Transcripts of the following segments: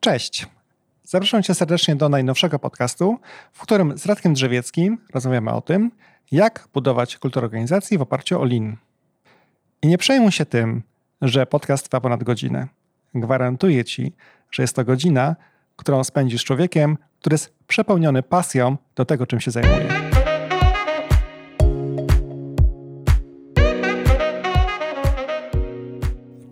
Cześć. Zapraszam Cię serdecznie do najnowszego podcastu, w którym z Radkiem Drzewieckim rozmawiamy o tym, jak budować kulturę organizacji w oparciu o Lean. I nie przejmuj się tym, że podcast trwa ponad godzinę. Gwarantuję Ci, że jest to godzina, którą spędzisz z człowiekiem, który jest przepełniony pasją do tego, czym się zajmuje.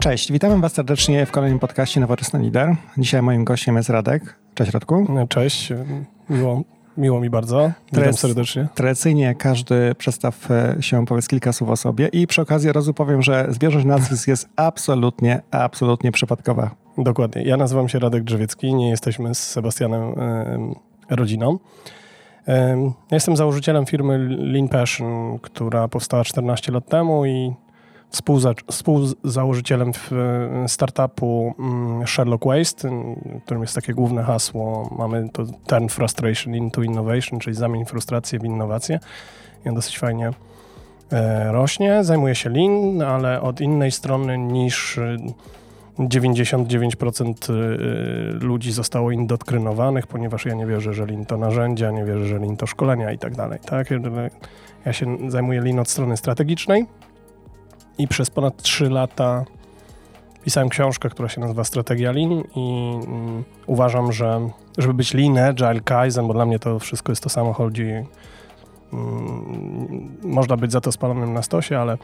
Cześć, witamy Was serdecznie w kolejnym podcaście Nowoczesny Lider. Dzisiaj moim gościem jest Radek. Cześć Radku. Cześć, miło, miło mi bardzo. Witam serdecznie. Tradycyjnie każdy przedstaw e, się powiedz kilka słów o sobie i przy okazji razu powiem, że zbieżność nazwisk jest absolutnie, absolutnie przypadkowa. Dokładnie. Ja nazywam się Radek Drzewiecki, nie jesteśmy z Sebastianem e, rodziną. E, jestem założycielem firmy Lean Passion, która powstała 14 lat temu i współzałożycielem e, startupu mm, Sherlock Waste, którym jest takie główne hasło. Mamy to turn frustration into innovation, czyli zamień frustrację w innowację. I on dosyć fajnie e, rośnie. Zajmuje się Lean, ale od innej strony niż 99% e, ludzi zostało indoktrynowanych, ponieważ ja nie wierzę, że Lean to narzędzia, nie wierzę, że Lean to szkolenia i tak dalej. Tak? Ja się zajmuję Lean od strony strategicznej, i przez ponad 3 lata pisałem książkę, która się nazywa Strategia Lean i mm, uważam, że żeby być Lean, Agile, Kaizen, bo dla mnie to wszystko jest to samo, chodzi mm, można być za to spalonym na stosie, ale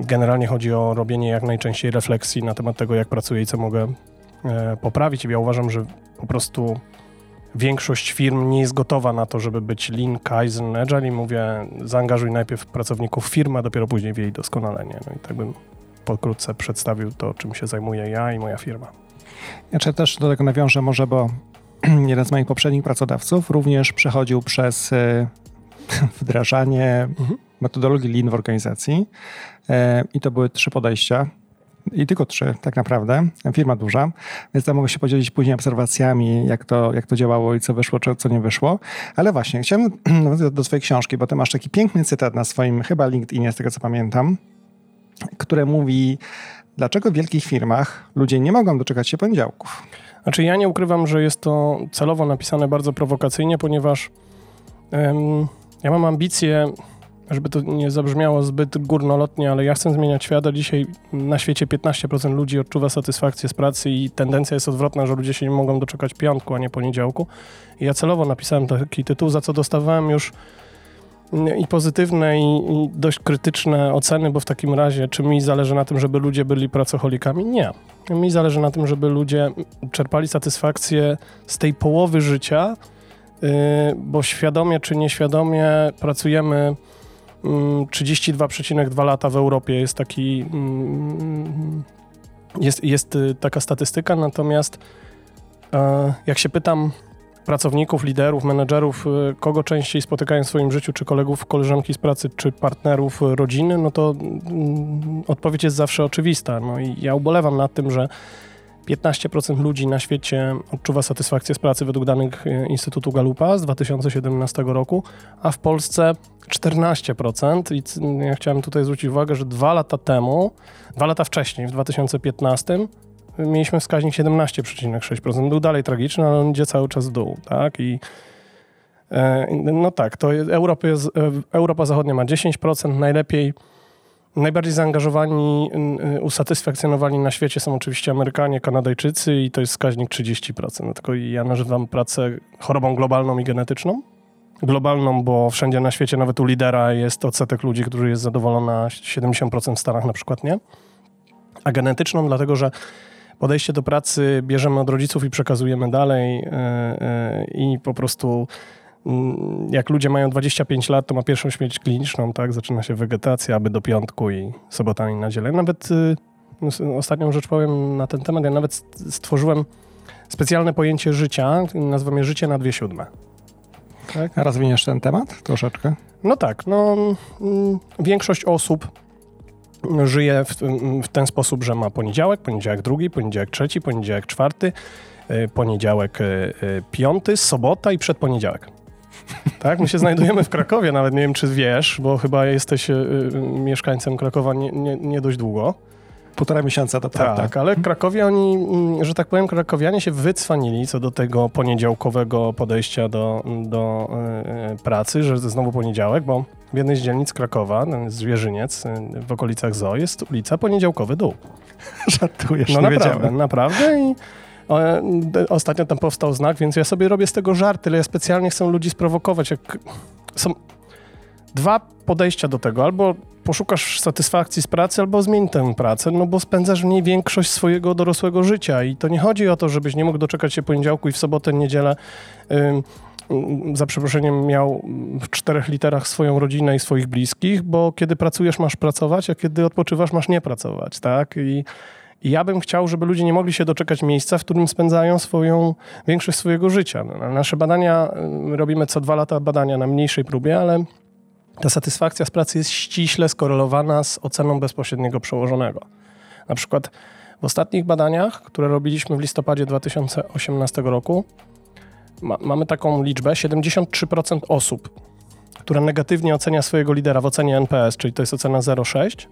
generalnie chodzi o robienie jak najczęściej refleksji na temat tego, jak pracuję i co mogę e, poprawić. I ja uważam, że po prostu większość firm nie jest gotowa na to, żeby być lean, kaizen, agile i mówię, zaangażuj najpierw pracowników firmy, a dopiero później w jej doskonalenie. No i tak bym pokrótce przedstawił to, czym się zajmuję ja i moja firma. Ja też do tego nawiążę może, bo jeden z moich poprzednich pracodawców również przechodził przez e, wdrażanie mhm. metodologii Lean w organizacji e, i to były trzy podejścia i tylko trzy tak naprawdę, firma duża, więc tam mogę się podzielić później obserwacjami, jak to, jak to działało i co wyszło, co nie wyszło. Ale właśnie, chciałem do swojej książki, bo ty masz taki piękny cytat na swoim chyba LinkedInie, z tego co pamiętam, które mówi, dlaczego w wielkich firmach ludzie nie mogą doczekać się poniedziałków. Znaczy ja nie ukrywam, że jest to celowo napisane bardzo prowokacyjnie, ponieważ ja mam ambicje żeby to nie zabrzmiało zbyt górnolotnie, ale ja chcę zmieniać świat, a dzisiaj na świecie 15% ludzi odczuwa satysfakcję z pracy i tendencja jest odwrotna, że ludzie się nie mogą doczekać piątku, a nie poniedziałku. I ja celowo napisałem taki tytuł, za co dostawałem już i pozytywne, i, i, dość krytyczne oceny, bo w takim razie, czy mi zależy na tym, żeby ludzie byli pracocholikami? Nie. Mi zależy na tym, żeby ludzie czerpali satysfakcję z tej połowy życia, yy, bo świadomie czy nieświadomie pracujemy 32,2 lata w Europie jest taki. Mm, jest, jest y, taka statystyka, natomiast e, jak się pytam pracowników, liderów, menedżerów, y, kogo częściej spotykają w swoim życiu, czy kolegów, koleżanki z pracy, czy partnerów rodziny, no to mm, odpowiedź jest zawsze oczywista. No i ja ubolewam nad tym, że 15% ludzi na świecie odczuwa satysfakcję z pracy według danych e, Instytutu Galupa z 2017 roku, a w Polsce 14%. I ja chciałem tutaj zwrócić uwagę, że dwa lata temu, dwa lata wcześniej, w 2015, mieliśmy wskaźnik 17,6%. Był dalej tragiczny, ale on idzie cały czas w dół, tak? I e, no tak, to Europa, jest, Europa Zachodnia ma 10%, najlepiej Najbardziej zaangażowani, y, usatysfakcjonowani na świecie są oczywiście Amerykanie, Kanadyjczycy i to jest wskaźnik 30%. No tylko ja nazywam pracę chorobą globalną i genetyczną. Globalną, bo wszędzie na świecie, nawet u lidera jest odsetek ludzi, którzy jest zadowolona, 70% w Stanach na przykład nie. A genetyczną, dlatego że podejście do pracy bierzemy od rodziców i przekazujemy dalej yy, yy, i po prostu jak ludzie mają 25 lat, to ma pierwszą śmierć kliniczną, tak? Zaczyna się wegetacja, aby do piątku i sobota i niedzielę. Nawet y, no, ostatnią rzecz powiem na ten temat. Ja nawet stworzyłem specjalne pojęcie życia, nazywam je życie na dwie siódme. Tak? A rozwiniesz ten temat troszeczkę? No tak, no mm, większość osób żyje w, w, ten sposób, że ma poniedziałek, poniedziałek drugi, poniedziałek trzeci, poniedziałek czwarty, y, poniedziałek y, piąty, sobota i przedponiedziałek. Tak, my się znajdujemy w Krakowie, nawet nie wiem, czy wiesz, bo chyba jesteś y, y, mieszkańcem Krakowa nie, nie, nie dość długo. Półtora miesiąca, to tak. Tak, ale Krakowie, oni, mm, że tak powiem, krakowianie się wycwanili co do tego poniedziałkowego podejścia do, do yy, pracy, że znowu poniedziałek, bo w jednej z dzielnic Krakowa, Zwierzyniec, w okolicach Zoo, jest ulica Poniedziałkowy Dół. Żartujesz, No naprawdę, naprawdę i Ostatnio tam powstał znak, więc ja sobie robię z tego żart, ale ja specjalnie chcę ludzi sprowokować. Jak są dwa podejścia do tego. Albo poszukasz satysfakcji z pracy, albo zmień tę pracę, no bo spędzasz w niej większość swojego dorosłego życia. I to nie chodzi o to, żebyś nie mógł doczekać się poniedziałku i w sobotę, niedzielę za przeproszeniem miał w czterech literach swoją rodzinę i swoich bliskich, bo kiedy pracujesz, masz pracować, a kiedy odpoczywasz, masz nie pracować, tak? I i ja bym chciał, żeby ludzie nie mogli się doczekać miejsca, w którym spędzają swoją większość swojego życia. No, nasze badania, y, robimy co dwa lata badania na mniejszej próbie, ale ta satysfakcja z pracy jest ściśle skorelowana z oceną bezpośredniego przełożonego. Na przykład w ostatnich badaniach, które robiliśmy w listopadzie 2018 roku, ma, mamy taką liczbę: 73% osób, które negatywnie ocenia swojego lidera w ocenie NPS, czyli to jest ocena 0,6,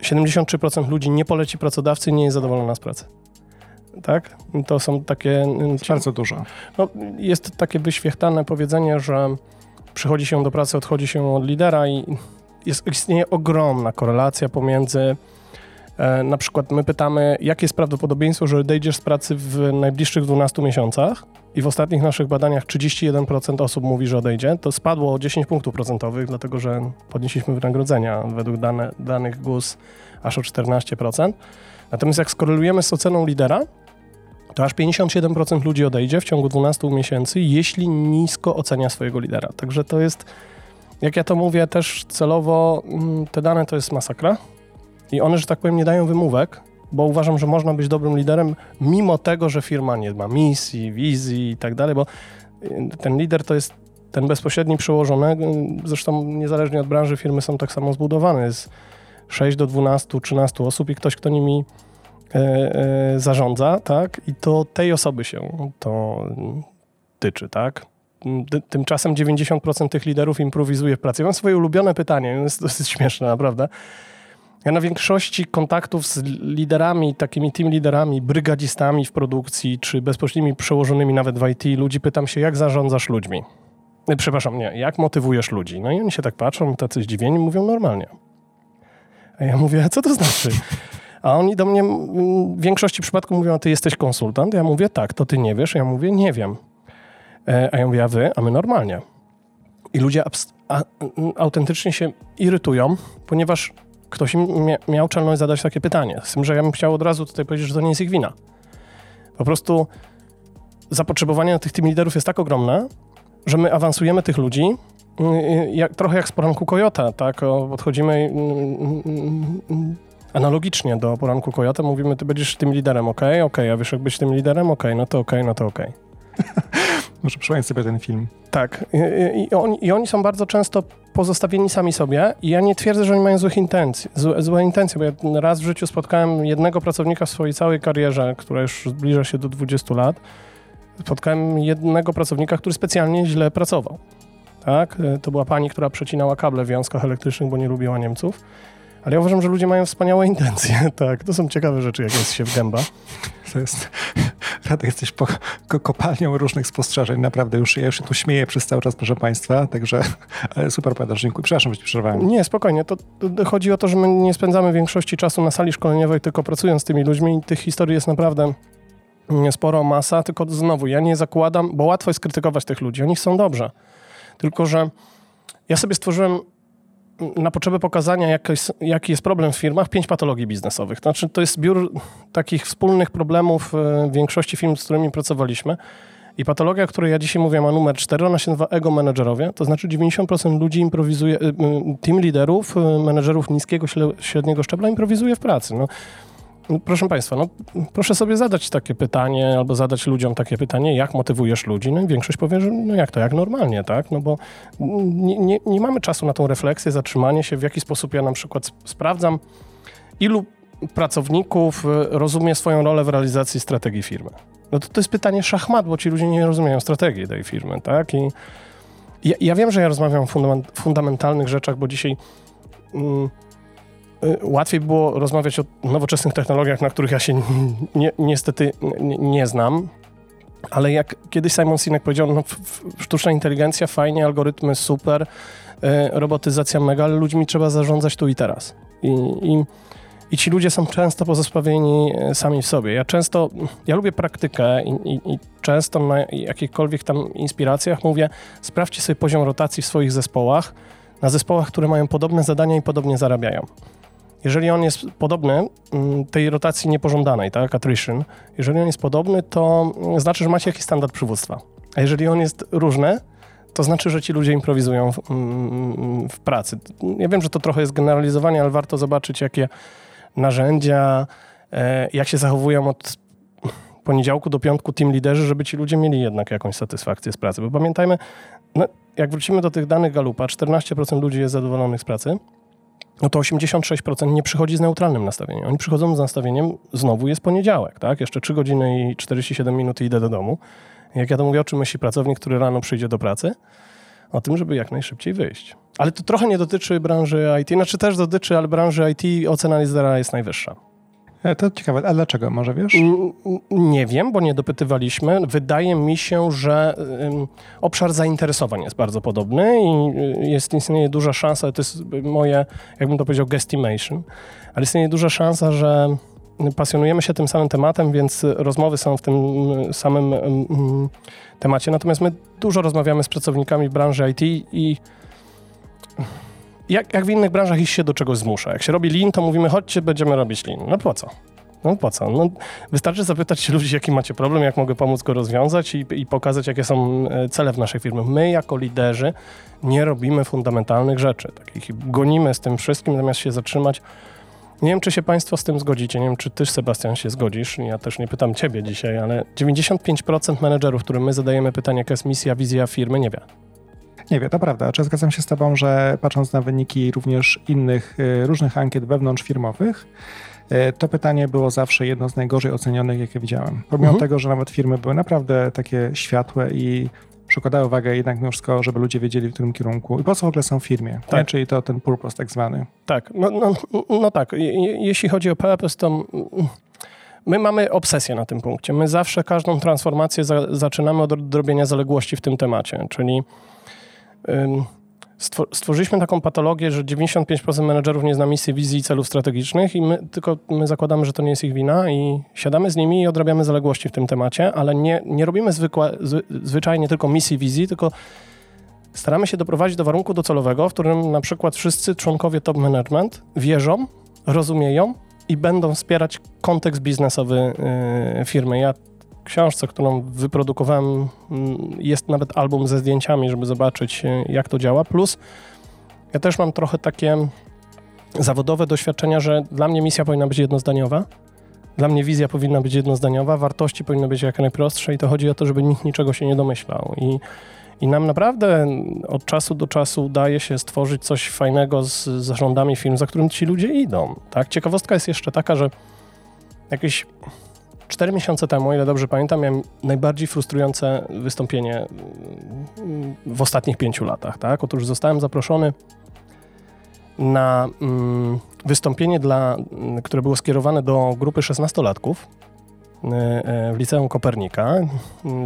73% ludzi nie poleci pracodawcy i nie jest zadowolona z pracy. Tak? To są takie... Mm, bardzo dużo. No, jest takie wyświechtane powiedzenie, że przychodzi się do pracy, odchodzi się od lidera i jest, istnieje ogromna korelacja pomiędzy na przykład my pytamy, jakie jest prawdopodobieństwo, że odejdziesz z pracy w najbliższych 12 miesiącach i w ostatnich naszych badaniach 31% osób mówi, że odejdzie. To spadło o 10 punktów procentowych, dlatego że podnieśliśmy wynagrodzenia według dane, danych GUS aż o 14%. Natomiast jak skorelujemy z oceną lidera, to aż 57% ludzi odejdzie w ciągu 12 miesięcy, jeśli nisko ocenia swojego lidera. Także to jest, jak ja to mówię też celowo, mm, te dane to jest masakra i one, że tak powiem, nie dają wymówek, bo uważam, że można być dobrym liderem, mimo tego, że firma nie ma misji, wizji i tak dalej, bo y, ten lider to jest ten bezpośredni przełożony, zresztą niezależnie od branży firmy są tak samo zbudowane, jest 6 do 12, 13 osób i ktoś, kto nimi e, e, zarządza, tak, i to tej osoby się to tyczy, tak. Tymczasem 90% tych liderów improwizuje w pracy. Mam swoje ulubione pytanie, jest dosyć śmieszne, naprawdę. Ja na większości kontaktów z liderami, takimi team liderami, brygadzistami w produkcji, czy bezpośrednimi przełożonymi nawet w IT, ludzi pytam się, jak zarządzasz ludźmi? E, przepraszam, nie, jak motywujesz ludzi? No i oni się tak patrzą, tacy zdziwieni, mówią normalnie. A ja mówię, a co to znaczy? A oni do mnie w większości przypadków mówią, a ty jesteś konsultant? Ja mówię, tak, to ty nie wiesz? Ja mówię, nie wiem. E, a ja mówię, a wy? A my normalnie. I ludzie autentycznie się irytują, ponieważ ktoś im miał czelność zadać takie pytanie. Z tym, że ja bym chciał od razu tutaj powiedzieć, że to nie jest ich wina. Po prostu zapotrzebowanie na tych team liderów jest tak ogromne, że my awansujemy tych ludzi, y, y, jak, trochę jak z poranku Kojota, tak? Podchodzimy mm, analogicznie do poranku Kojota, mówimy, ty będziesz tym liderem, ok, ok, a wiesz jak być tym liderem, ok, no to ok, no to ok. Muszę przypomnieć sobie ten film. Tak. I, i, oni, I, oni, są bardzo często pozostawieni sami sobie i ja nie twierdzę, że oni mają złych intencji, złe, złe intencje, bo ja raz w życiu spotkałem jednego pracownika w swojej całej karierze, która już zbliża się do 20 lat, spotkałem jednego pracownika, który specjalnie źle pracował. Tak? To była pani, która przecinała kable w wiązkach elektrycznych, bo nie lubiła Niemców. Ale ja uważam, że ludzie mają wspaniałe intencje. Tak, to są ciekawe rzeczy, jak jest się w gęba. To jest... Radek, jesteś po, ko, kopalnią różnych spostrzeżeń. Naprawdę, już, ja już się tu śmieję przez cały czas, proszę Państwa. Także ale super powiadasz, dziękuję. Przepraszam, że Ci przerwałem. Nie, spokojnie. To, to, chodzi o to, że my nie spędzamy większości czasu na sali szkoleniowej, tylko pracując z tymi ludźmi i tych historii jest naprawdę sporo masa, tylko znowu, ja nie zakładam, bo łatwo jest krytykować tych ludzi, oni są dobrze. Tylko, że ja sobie stworzyłem na potrzeby pokazania, jak jest, jaki jest problem w firmach, pięć patologii biznesowych. To znaczy, to jest zbiór takich wspólnych problemów e, większości firm, z którymi pracowaliśmy. I patologia, o której ja dzisiaj mówię, ma numer 4, ona się nazywa ego menedżerowie, to znaczy 90% ludzi improwizuje, e, team liderów, e, menedżerów niskiego, średniego szczebla improwizuje w pracy. No, proszę Państwa, no, proszę sobie zadać takie pytanie albo zadać ludziom takie pytanie, jak motywujesz ludzi? No i większość powie, że no jak to, jak normalnie, tak? No bo nie, nie, nie mamy czasu na tą refleksję, zatrzymanie się, w jaki sposób ja na przykład sprawdzam, ilu pracowników y, rozumie swoją rolę w realizacji strategii firmy. No to, to jest pytanie szachmat, bo ci ludzie nie rozumieją strategii tej firmy, tak? I ja, ja wiem, że ja rozmawiam o fundament, fundamentalnych rzeczach, bo dzisiaj... Mm, łatwiej było rozmawiać o nowoczesnych technologiach, na których ja się ni niestety nie znam. Ale jak kiedyś Simon Sinek powiedział, no, sztuczna inteligencja, fajnie, algorytmy super, robotyzacja mega, ale ludźmi trzeba zarządzać tu i teraz. I, i i ci ludzie są często pozosławieni e, sami w sobie. Ja często, ja lubię praktykę i, i, i, często na jakichkolwiek tam inspiracjach mówię, sprawdźcie sobie poziom rotacji w swoich zespołach, na zespołach, które mają podobne zadania i podobnie zarabiają. Jeżeli on jest podobny, mm, tej rotacji niepożądanej, tak, attrition, jeżeli on jest podobny, to znaczy, że macie jakiś standard przywództwa. A jeżeli on jest różny, to znaczy, że ci ludzie improwizują w, mm, w pracy. Ja wiem, że to trochę jest generalizowanie, ale warto zobaczyć, jakie narzędzia, e, jak się zachowują od poniedziałku do piątku team liderzy, żeby ci ludzie mieli jednak jakąś satysfakcję z pracy. Bo pamiętajmy, no, jak wrócimy do tych danych Galupa, 14% ludzi jest zadowolonych z pracy, no to 86% nie przychodzi z neutralnym nastawieniem. Oni przychodzą z nastawieniem, znowu jest poniedziałek, tak? Jeszcze 3 godziny i 47 minut i idę do domu. Jak ja to mówię, o czym myśli pracownik, który rano przyjdzie do pracy? O tym, żeby jak najszybciej wyjść. Ale to trochę nie dotyczy branży IT, znaczy też dotyczy, ale branży IT ocena lidera jest najwyższa. E, to ciekawe, a dlaczego, może wiesz? Nie wiem, bo nie dopytywaliśmy. Wydaje mi się, że obszar zainteresowań jest bardzo podobny i y, jest, istnieje duża szansa, to jest moje, jakbym to powiedział, guesstimation, ale istnieje duża szansa, że pasjonujemy się tym samym tematem, więc rozmowy są w tym samym temacie. Natomiast my dużo rozmawiamy z pracownikami branży IT i jak, jak w innych branżach ich się do czegoś zmusza. Jak się robi lean, to mówimy, chodźcie, będziemy robić lean. No po co? No po co? No, wystarczy zapytać ludzi, jaki macie problem, jak mogę pomóc go rozwiązać i, i, pokazać, jakie są e, cele w naszej firmie. My jako liderzy nie robimy fundamentalnych rzeczy. Takich gonimy z tym wszystkim, zamiast się zatrzymać. Nie wiem, czy się Państwo z tym zgodzicie. Nie wiem, czy Ty, Sebastian, się zgodzisz. Ja też nie pytam Ciebie dzisiaj, ale 95% menedżerów, którym my zadajemy pytanie, jaka jest misja, wizja firmy, nie wie. Nie wiem, to prawda. Czy zgadzam się z Tobą, że patrząc na wyniki również innych, y, różnych ankiet wewnątrzfirmowych, y, to pytanie było zawsze jedno z najgorzej ocenionych, jakie widziałem. Pomimo mhm. tego, że nawet firmy były naprawdę takie światłe i przykładały uwagę jednak mimo wszystko, żeby ludzie wiedzieli, w którym kierunku i po co w ogóle są w firmie, tak. czyli to ten purpose tak zwany. Tak, no, no, no tak. jeśli chodzi o purpose, to my mamy obsesję na tym punkcie. My zawsze każdą transformację za, zaczynamy od odrobienia zaległości w tym temacie, czyli stworzyliśmy taką patologię, że 95% menedżerów nie zna misji, wizji i celów strategicznych i my tylko my zakładamy, że to nie jest ich wina i siadamy z nimi i odrabiamy zaległości w tym temacie, ale nie, nie robimy zwykłe, zwyczajnie tylko misji, wizji, tylko staramy się doprowadzić do warunku docelowego, w którym na przykład wszyscy członkowie top management wierzą, rozumieją i będą wspierać kontekst biznesowy yy, firmy. Ja książce, którą wyprodukowałem, mm, jest nawet album ze zdjęciami, żeby zobaczyć, e, jak to działa. Plus, ja też mam trochę takie zawodowe doświadczenia, że dla mnie misja powinna być jednozdaniowa. Dla mnie wizja powinna być jednozdaniowa, wartości powinny być jak najprostsze i to chodzi o to, żeby nikt niczego się nie domyślał. I, i nam naprawdę od czasu do czasu udaje się stworzyć coś fajnego z zarządami firm, za którym ci ludzie idą. Tak? Ciekawostka jest jeszcze taka, że jakieś Cztery miesiące temu, ile dobrze pamiętam, miałem najbardziej frustrujące wystąpienie w ostatnich pięciu latach. Tak? Otóż zostałem zaproszony na mm, wystąpienie, dla, które było skierowane do grupy 16-latków y, y, w Liceum Kopernika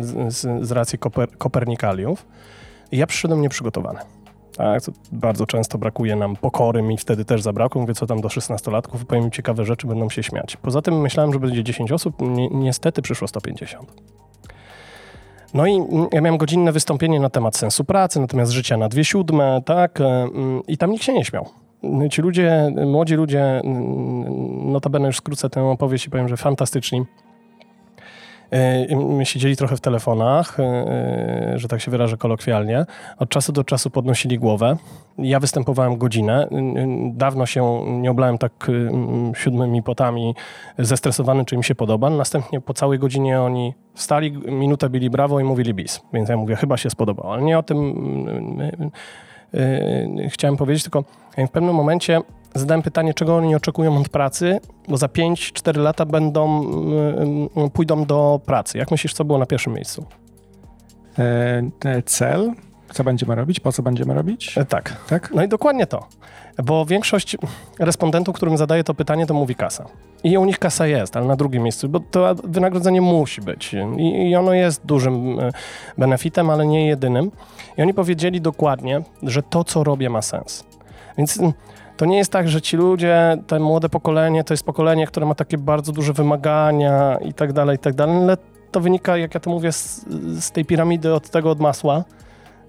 z, z racji koper, Kopernikaliów. Ja przyszedłem nieprzygotowany. Tak, bardzo często brakuje nam pokory, mi wtedy też zabrakło. Mówię, co tam do 16-latków, powiem ciekawe rzeczy, będą się śmiać. Poza tym myślałem, że będzie 10 osób, ni niestety przyszło 150. No i ja miałem godzinne wystąpienie na temat sensu pracy, natomiast życia na dwie siódme, tak, e, i tam nikt się nie śmiał. Ci ludzie, młodzi ludzie, notabene już skrócę tę opowieść i powiem, że fantastyczni, siedzieli trochę w telefonach, e, e, że tak się wyrażę kolokwialnie. Od czasu do czasu podnosili głowę. Ja występowałem godzinę. Dawno się nie oblałem tak siódmymi potami, zestresowany, czy im się podoba. Następnie po całej godzinie oni wstali, minutę bili brawo i mówili bis. Więc ja mówię, chyba się spodobało. Ale nie o tym e, chciałem powiedzieć, tylko w pewnym momencie zadałem pytanie, czego oni oczekują od pracy, bo za 5-4 lata będą, pójdą do pracy. Jak myślisz, co było na pierwszym miejscu? E, cel, Co będziemy robić? Po co będziemy robić? E, tak. Tak? No i dokładnie to. Bo większość respondentów, którym zadaje to pytanie, to mówi kasa. I u nich kasa jest, ale na drugim miejscu, bo to wynagrodzenie musi być. I, i ono jest dużym e, benefitem, ale nie jedynym. I oni powiedzieli dokładnie, że to, co robię, ma sens. Więc to nie jest tak, że ci ludzie, to młode pokolenie, to jest pokolenie, które ma takie bardzo duże wymagania i tak dalej, i tak dalej, ale to wynika, jak ja to mówię, z, z tej piramidy od tego od masła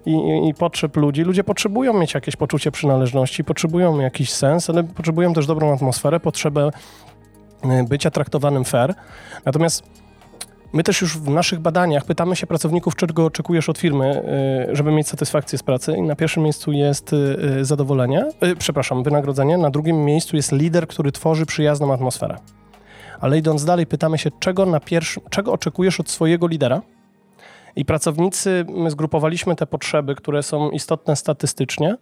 i, i, i, potrzeb ludzi. Ludzie potrzebują mieć jakieś poczucie przynależności, potrzebują jakiś sens, ale potrzebują też dobrą atmosferę, potrzebę e, bycia traktowanym fair. Natomiast my też już w naszych badaniach pytamy się pracowników, czego oczekujesz od firmy, e, żeby mieć satysfakcję z pracy. I na pierwszym miejscu jest e, zadowolenie, przepraszam, wynagrodzenie. Na drugim miejscu jest lider, który tworzy przyjazną atmosferę. Ale idąc dalej, pytamy się, czego, na pierwszym, czego oczekujesz od swojego lidera? I pracownicy, my zgrupowaliśmy te potrzeby, które są istotne statystycznie.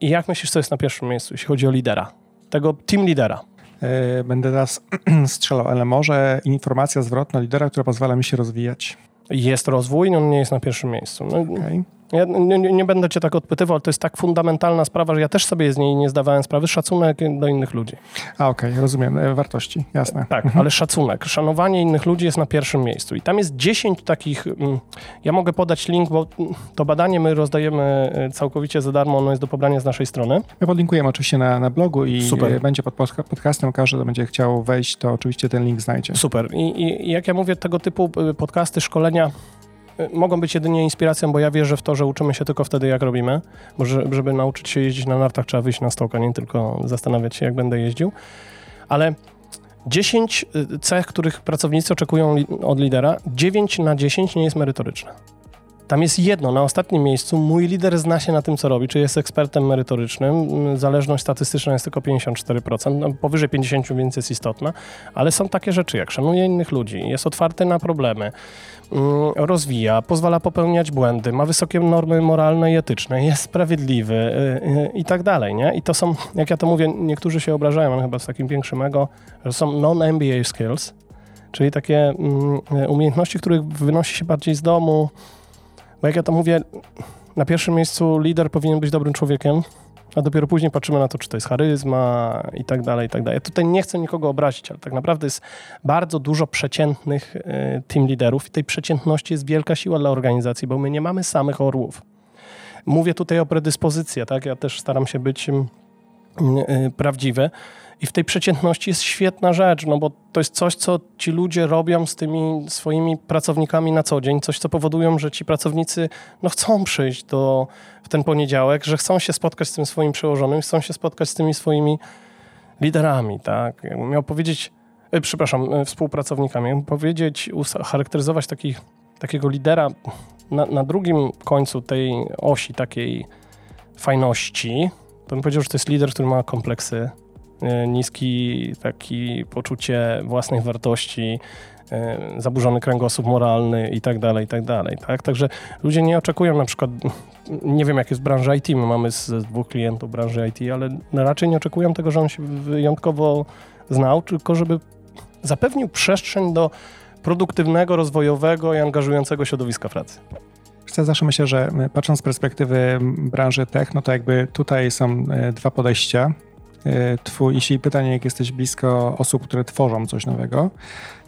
I jak myślisz, co jest na pierwszym miejscu, jeśli chodzi o lidera? Tego team lidera. E, będę teraz strzelał, ale może informacja zwrotna lidera, która pozwala mi się rozwijać. Jest rozwój, on nie jest na pierwszym miejscu. No, okay. Ja nie, nie, będę cię tak odpytywał, ale to jest tak fundamentalna sprawa, że ja też sobie z niej nie zdawałem sprawy. Szacunek do innych ludzi. A okej, okay, rozumiem. E, wartości, jasne. Tak, mhm. ale szacunek, szanowanie innych ludzi jest na pierwszym miejscu. I tam jest 10 takich, mm, ja mogę podać link, bo to badanie my rozdajemy e, całkowicie za darmo, ono jest do pobrania z naszej strony. My podlinkujemy oczywiście na, na blogu i Super. będzie pod podcastem, każdy, kto będzie chciał wejść, to oczywiście ten link znajdzie. Super. I, I jak ja mówię, tego typu e, podcasty, szkolenia mogą być jedynie inspiracją, bo ja wierzę w to, że uczymy się tylko wtedy, jak robimy, bo żeby nauczyć się jeździć na nartach, trzeba wyjść na stołka, nie tylko zastanawiać się, jak będę jeździł. Ale 10 y, cech, których pracownicy oczekują od lidera, 9 na 10 nie jest merytoryczne. Tam jest jedno, na ostatnim miejscu, mój lider zna się na tym, co robi, czy jest ekspertem merytorycznym. Zależność statystyczna jest tylko 54%, no, powyżej 50% więc jest istotna, ale są takie rzeczy, jak szanuje innych ludzi, jest otwarty na problemy, mm, rozwija, pozwala popełniać błędy, ma wysokie normy moralne i etyczne, jest sprawiedliwy y, y, i tak dalej, nie? I to są, jak ja to mówię, niektórzy się obrażają, ale chyba z takim większym ego, że są non-MBA skills, czyli takie mm, umiejętności, których wynosi się bardziej z domu, bo jak ja to mówię, na pierwszym miejscu lider powinien być dobrym człowiekiem, a dopiero później patrzymy na to, czy to jest charyzma i tak dalej, i tak dalej. Ja tutaj nie chcę nikogo obrazić, ale tak naprawdę jest bardzo dużo przeciętnych e, team liderów i tej przeciętności jest wielka siła dla organizacji, bo my nie mamy samych orłów. Mówię tutaj o predyspozycji, tak? Ja też staram się być mm, e, prawdziwy. I w tej przeciętności jest świetna rzecz, no bo to jest coś, co ci ludzie robią z tymi swoimi pracownikami na co dzień, coś, co powodują, że ci pracownicy no, chcą przyjść do, w ten poniedziałek, że chcą się spotkać z tym swoim przełożonym, chcą się spotkać z tymi swoimi liderami, tak? Jakbym miał powiedzieć, e, przepraszam, e, współpracownikami, jakbym powiedzieć, charakteryzować taki, takiego lidera na, na drugim końcu tej osi takiej fajności, to bym powiedział, że to jest lider, który ma kompleksy niski taki poczucie własnych wartości, e, zaburzony kręgosłup moralny i tak dalej, i tak dalej. Tak? Także ludzie nie oczekują na przykład, nie wiem jak jest branża IT, my mamy z, dwóch klientów branży IT, ale raczej nie oczekują tego, że on się wyjątkowo znał, tylko żeby zapewnił przestrzeń do produktywnego, rozwojowego i angażującego środowiska pracy. Chcę zawsze myślę, że patrząc z perspektywy branży tech, no to jakby tutaj są e, dwa podejścia. E, twój, jeśli pytanie, jak jesteś blisko osób, które tworzą coś nowego,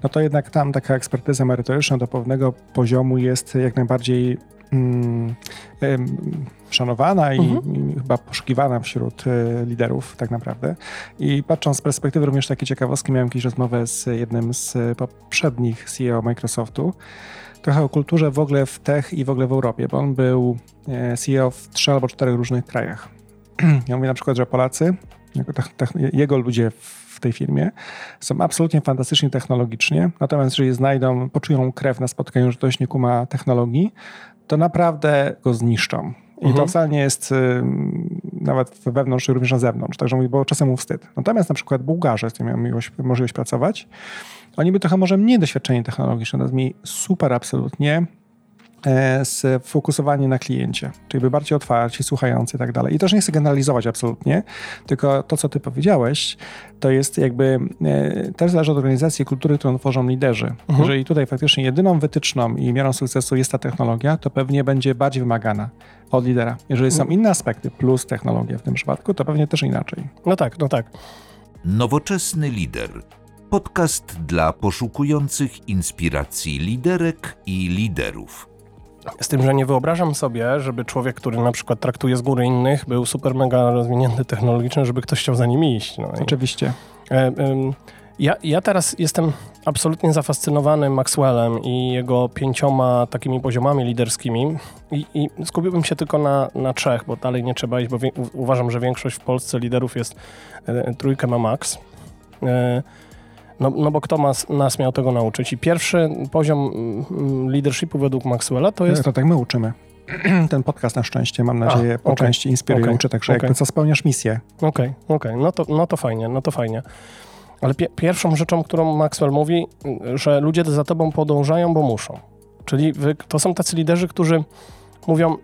no to jednak tam taka ekspertyza merytoryczna do pewnego poziomu jest jak najbardziej mm, szanowana i, mhm. i, chyba poszukiwana wśród y, liderów tak naprawdę. I patrząc z perspektywy również takiej ciekawostki, miałem jakąś rozmowę z jednym z poprzednich CEO Microsoftu, trochę o kulturze w ogóle w tech i w ogóle w Europie, bo on był e, CEO w trzech albo czterech różnych krajach. Ja mówię na przykład, że Polacy jego ludzie w tej firmie są absolutnie fantastyczni technologicznie, natomiast jeżeli znajdą, poczują krew na spotkaniu, że ktoś nie kuma technologii, to naprawdę go zniszczą. I mhm. to wcale nie jest y, nawet wewnątrz, również na zewnątrz. Także mówię, bo czasem mu wstyd. Natomiast na przykład Bułgarze, z którymi miałem miłość, możliwość pracować, oni by trochę może mniej doświadczeni technologicznie, natomiast mi super absolutnie e, sfokusowanie na kliencie, czyli by bardziej otwarci, słuchający i tak dalej. I też nie chcę generalizować absolutnie, tylko to, co ty powiedziałeś, to jest jakby e, też zależy od organizacji kultury, którą tworzą liderzy. Mhm. Jeżeli tutaj faktycznie jedyną wytyczną i miarą sukcesu jest ta technologia, to pewnie będzie bardziej wymagana od lidera. Jeżeli są mhm. inne aspekty, plus technologia w tym przypadku, to pewnie też inaczej. No tak, no tak. Nowoczesny lider. Podcast dla poszukujących inspiracji liderek i liderów. Z tym, że nie wyobrażam sobie, żeby człowiek, który na przykład traktuje z góry innych, był super mega rozwinięty technologicznie, żeby ktoś chciał za nim iść. No Oczywiście. E, e, ja, ja teraz jestem absolutnie zafascynowany Maxwellem i jego pięcioma takimi poziomami liderskimi i, i skupiłbym się tylko na, na trzech, bo dalej nie trzeba iść, bo wie, uważam, że większość w Polsce liderów jest e, trójkę ma max. E, no, no bo kto mas, nas miał tego nauczyć? I pierwszy poziom mm, leadershipu według Maxwella to jest... To tak my uczymy. Ten podcast na szczęście, mam nadzieję, A, po okay, części inspiruje, okay, uczy, także okay. jakby co spełniasz misję. Okej, okay, okej, okay. no, to, no to fajnie, no to fajnie. Ale pi pierwszą rzeczą, którą Maxwell mówi, że ludzie za tobą podążają, bo muszą. Czyli wy, to są tacy liderzy, którzy mówią,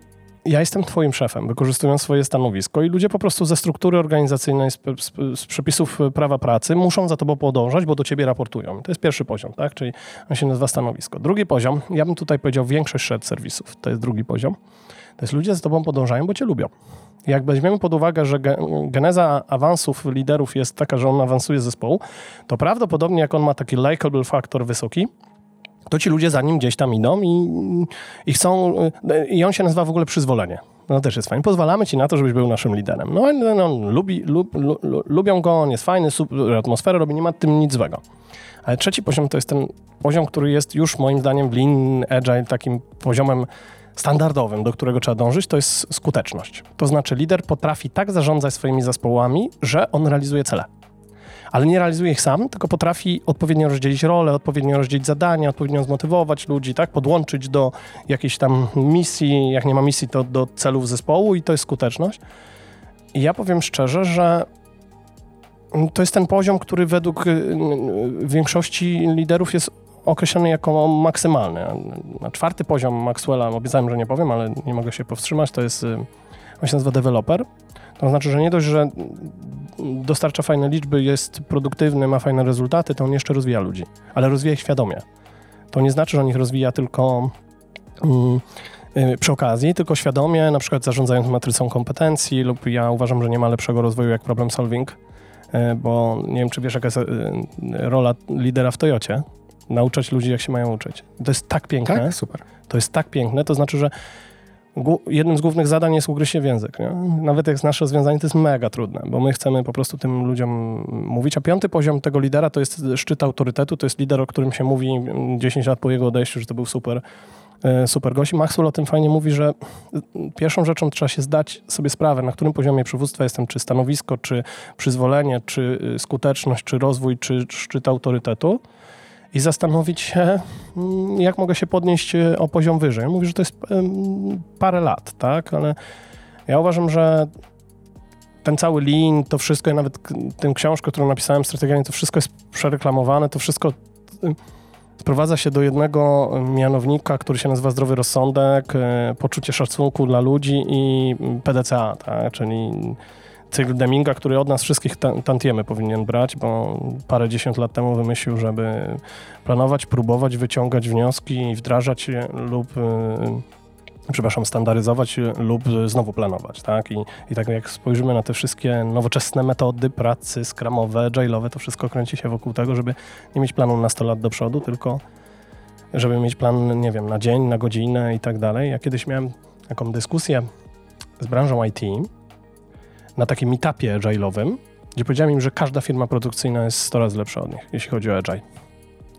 ja jestem twoim szefem, wykorzystując swoje stanowisko i ludzie po prostu ze struktury organizacyjnej, z, z, z, przepisów prawa pracy muszą za tobą podążać, bo do ciebie raportują. To jest pierwszy poziom, tak? Czyli on się nazywa stanowisko. Drugi poziom, ja bym tutaj powiedział większość shared serwisów, to jest drugi poziom. To jest ludzie za tobą podążają, bo cię lubią. Jak weźmiemy pod uwagę, że geneza awansów liderów jest taka, że on awansuje zespołu, to prawdopodobnie jak on ma taki likable faktor wysoki, to ci ludzie za nim gdzieś tam idą i, i chcą, i on się nazywa w ogóle przyzwolenie. No też jest fajnie. Pozwalamy ci na to, żebyś był naszym liderem. No, no on lubi, lub, lub, lubią go, on jest fajny, super atmosferę robi, nie ma tym nic złego. Ale trzeci poziom to jest ten poziom, który jest już moim zdaniem w Lean Agile takim poziomem standardowym, do którego trzeba dążyć, to jest skuteczność. To znaczy lider potrafi tak zarządzać swoimi zespołami, że on realizuje cele. Ale nie realizuje ich sam, tylko potrafi odpowiednio rozdzielić role, odpowiednio rozdzielić zadania, odpowiednio zmotywować ludzi, tak? Podłączyć do jakiejś tam misji, jak nie ma misji, to do celów zespołu i to jest skuteczność. I ja powiem szczerze, że to jest ten poziom, który według y, y, większości liderów jest określony jako maksymalny. Na czwarty poziom Maxwella, obiecałem, że nie powiem, ale nie mogę się powstrzymać, to jest, y, on się nazywa developer. To znaczy, że nie dość, że dostarcza fajne liczby, jest produktywny, ma fajne rezultaty, to on jeszcze rozwija ludzi, ale rozwija ich świadomie. To nie znaczy, że on ich rozwija tylko mm, y, przy okazji, tylko świadomie, na przykład zarządzając matrycą kompetencji lub ja uważam, że nie ma lepszego rozwoju jak problem solving, y, bo nie wiem, czy wiesz, jaka jest rola lidera w Toyocie nauczać ludzi, jak się mają uczyć. To jest tak piękne. Tak? Super. To jest tak piękne, to znaczy, że jednym z głównych zadań jest ugryźć się w język. Nie? Nawet jak nasze rozwiązanie, to jest mega trudne, bo my chcemy po prostu tym ludziom mówić. A piąty poziom tego lidera to jest szczyt autorytetu, to jest lider, o którym się mówi 10 lat po jego odejściu, że to był super, e, super gość. Maxwell o tym fajnie mówi, że pierwszą rzeczą trzeba się zdać sobie sprawę, na którym poziomie przywództwa jestem, czy stanowisko, czy przyzwolenie, czy y, skuteczność, czy rozwój, czy szczyt autorytetu i zastanowić się, jak mogę się podnieść e, o poziom wyżej. Mówi, że to jest parę lat, tak, ale ja uważam, że ten cały lean, to wszystko, ja nawet tę książkę, którą napisałem, strategicznie, to wszystko jest przereklamowane, to wszystko sprowadza się do jednego mianownika, który się nazywa zdrowy rozsądek, e, poczucie szacunku dla ludzi i PDCA, tak, czyli cykl Deminga, który od nas wszystkich tantiemy powinien brać, bo parę dziesiąt lat temu wymyślił, żeby planować, próbować, wyciągać wnioski, wdrażać je lub y, przepraszam, standaryzować lub znowu planować, tak? I, I tak jak spojrzymy na te wszystkie nowoczesne metody pracy, skramowe, agile'owe, to wszystko kręci się wokół tego, żeby nie mieć planu na 100 lat do przodu, tylko żeby mieć plan, nie wiem, na dzień, na godzinę i tak dalej. Ja kiedyś miałem taką dyskusję z branżą IT, na takim meetupie agile'owym, gdzie powiedziałem im, że każda firma produkcyjna jest 100 razy lepsza od nich, jeśli chodzi o agile.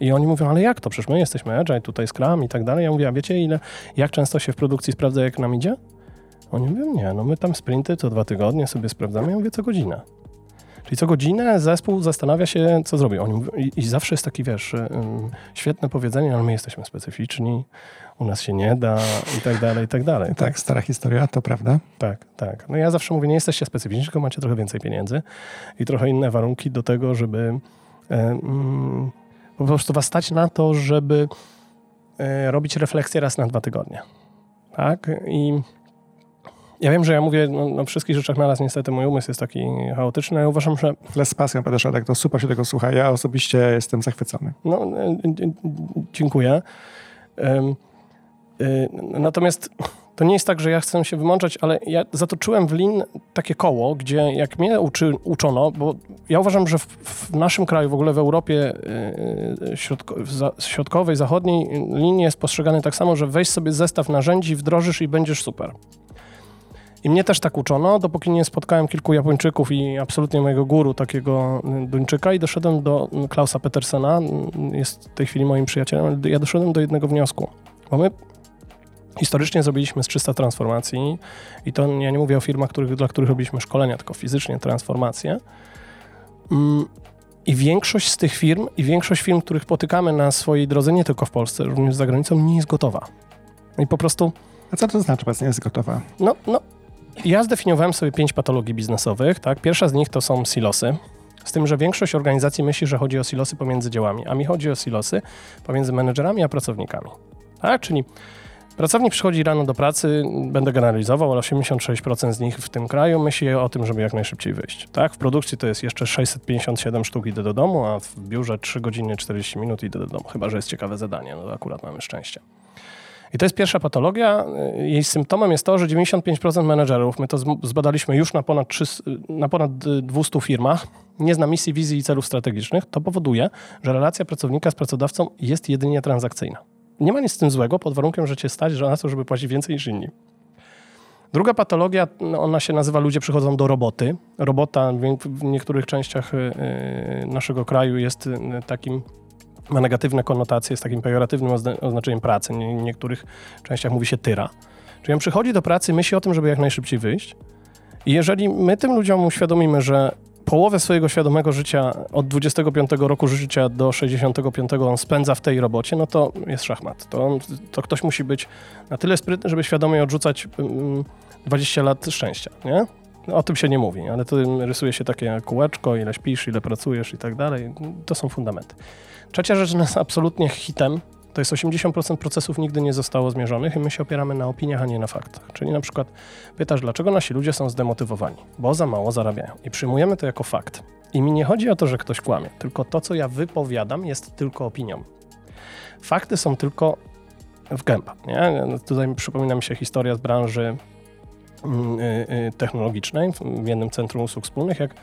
I oni mówią, ale jak to? Przecież my jesteśmy agile, tutaj Scrum i tak dalej. Ja mówię, a wiecie ile, jak często się w produkcji sprawdza, jak nam idzie? Oni mówią, nie, no my tam sprinty co dwa tygodnie sobie sprawdzamy. Ja mówię, co godzinę. Czyli co godzinę zespół zastanawia się, co zrobi. Oni mówią, i, i, zawsze jest taki, wiesz, świetne powiedzenie, ale my jesteśmy specyficzni, u nas się nie da i tak dalej, i tak dalej. Tak, tak, stara historia, to prawda. Tak, tak. No ja zawsze mówię, nie jesteście specyficzni, tylko macie trochę więcej pieniędzy i trochę inne warunki do tego, żeby e, mm, po prostu was stać na to, żeby y, robić refleksję raz na dwa tygodnie. Tak? I ja wiem, że ja mówię no, o wszystkich rzeczach naraz, niestety mój umysł jest taki chaotyczny. Ja uważam, że... Ale z pasją, Panie tak to super się tego słucha. Ja osobiście jestem zachwycony. No, e, dziękuję. Natomiast to nie jest tak, że ja chcę się wymączać, ale ja zatoczyłem w Lin takie koło, gdzie jak mnie uczy, uczono, bo ja uważam, że w, w, naszym kraju, w ogóle w Europie yy, za, środkowej, zachodniej, Lin jest postrzegany tak samo, że weź sobie zestaw narzędzi, wdrożysz i będziesz super. I mnie też tak uczono, dopóki nie spotkałem kilku Japończyków i absolutnie mojego guru, takiego Duńczyka i doszedłem do Klausa Petersena, jest w tej chwili moim przyjacielem, ja doszedłem do jednego wniosku. Bo my Historycznie zrobiliśmy z 300 transformacji i to ja nie mówię o firmach, których, dla których robiliśmy szkolenia, tylko fizycznie transformacje. Mm, I większość z tych firm i większość firm, których potykamy na swojej drodze, nie tylko w Polsce, również za granicą, nie jest gotowa. No I po prostu... A co to znaczy, że nie jest gotowa? No, no, ja zdefiniowałem sobie pięć patologii biznesowych. Tak? Pierwsza z nich to są silosy. Z tym, że większość organizacji myśli, że chodzi o silosy pomiędzy działami, a mi chodzi o silosy pomiędzy menedżerami a pracownikami. Tak? Czyli Pracownik przychodzi rano do pracy, będę generalizował, ale 86% z nich w tym kraju myśli o tym, żeby jak najszybciej wyjść. Tak, w produkcji to jest jeszcze 657 sztuk idę do domu, a w biurze 3 godziny 40 minut idę do domu, chyba że jest ciekawe zadanie, no to akurat mamy szczęście. I to jest pierwsza patologia. Jej symptomem jest to, że 95% menedżerów, my to zbadaliśmy już na ponad, 3, na ponad 200 firmach, nie zna misji, wizji i celów strategicznych, to powoduje, że relacja pracownika z pracodawcą jest jedynie transakcyjna. Nie ma nic z tym złego, pod warunkiem, że cię stać że na to, żeby płacić więcej niż inni. Druga patologia, no, ona się nazywa ludzie przychodzą do roboty. Robota w niektórych częściach y, y, naszego kraju jest y, takim, ma negatywne konotacje, jest takim pejoratywnym oznaczeniem pracy. W niektórych częściach mówi się tyra. Czyli on przychodzi do pracy, myśli o tym, żeby jak najszybciej wyjść. I jeżeli my tym ludziom uświadomimy, że połowę swojego świadomego życia od 25 roku życia do 65 on spędza w tej robocie, no to jest szachmat. To, on, to ktoś musi być na tyle sprytny, żeby świadomie odrzucać 20 mm, lat szczęścia, nie? No, o tym się nie mówi, ale to rysuje się takie kółeczko, ile śpisz, ile pracujesz i tak dalej. To są fundamenty. Trzecia rzecz jest absolutnie hitem, to jest 80% procesów nigdy nie zostało zmierzonych i my się opieramy na opiniach, a nie na faktach. Czyli na przykład pytasz, dlaczego nasi ludzie są zdemotywowani? Bo za mało zarabiają. I przyjmujemy to jako fakt. I mi nie chodzi o to, że ktoś kłamie, tylko to, co ja wypowiadam, jest tylko opinią. Fakty są tylko w gęba. Nie? Tutaj przypomina mi się historia z branży mm, y, y, technologicznej w jednym centrum usług wspólnych, jak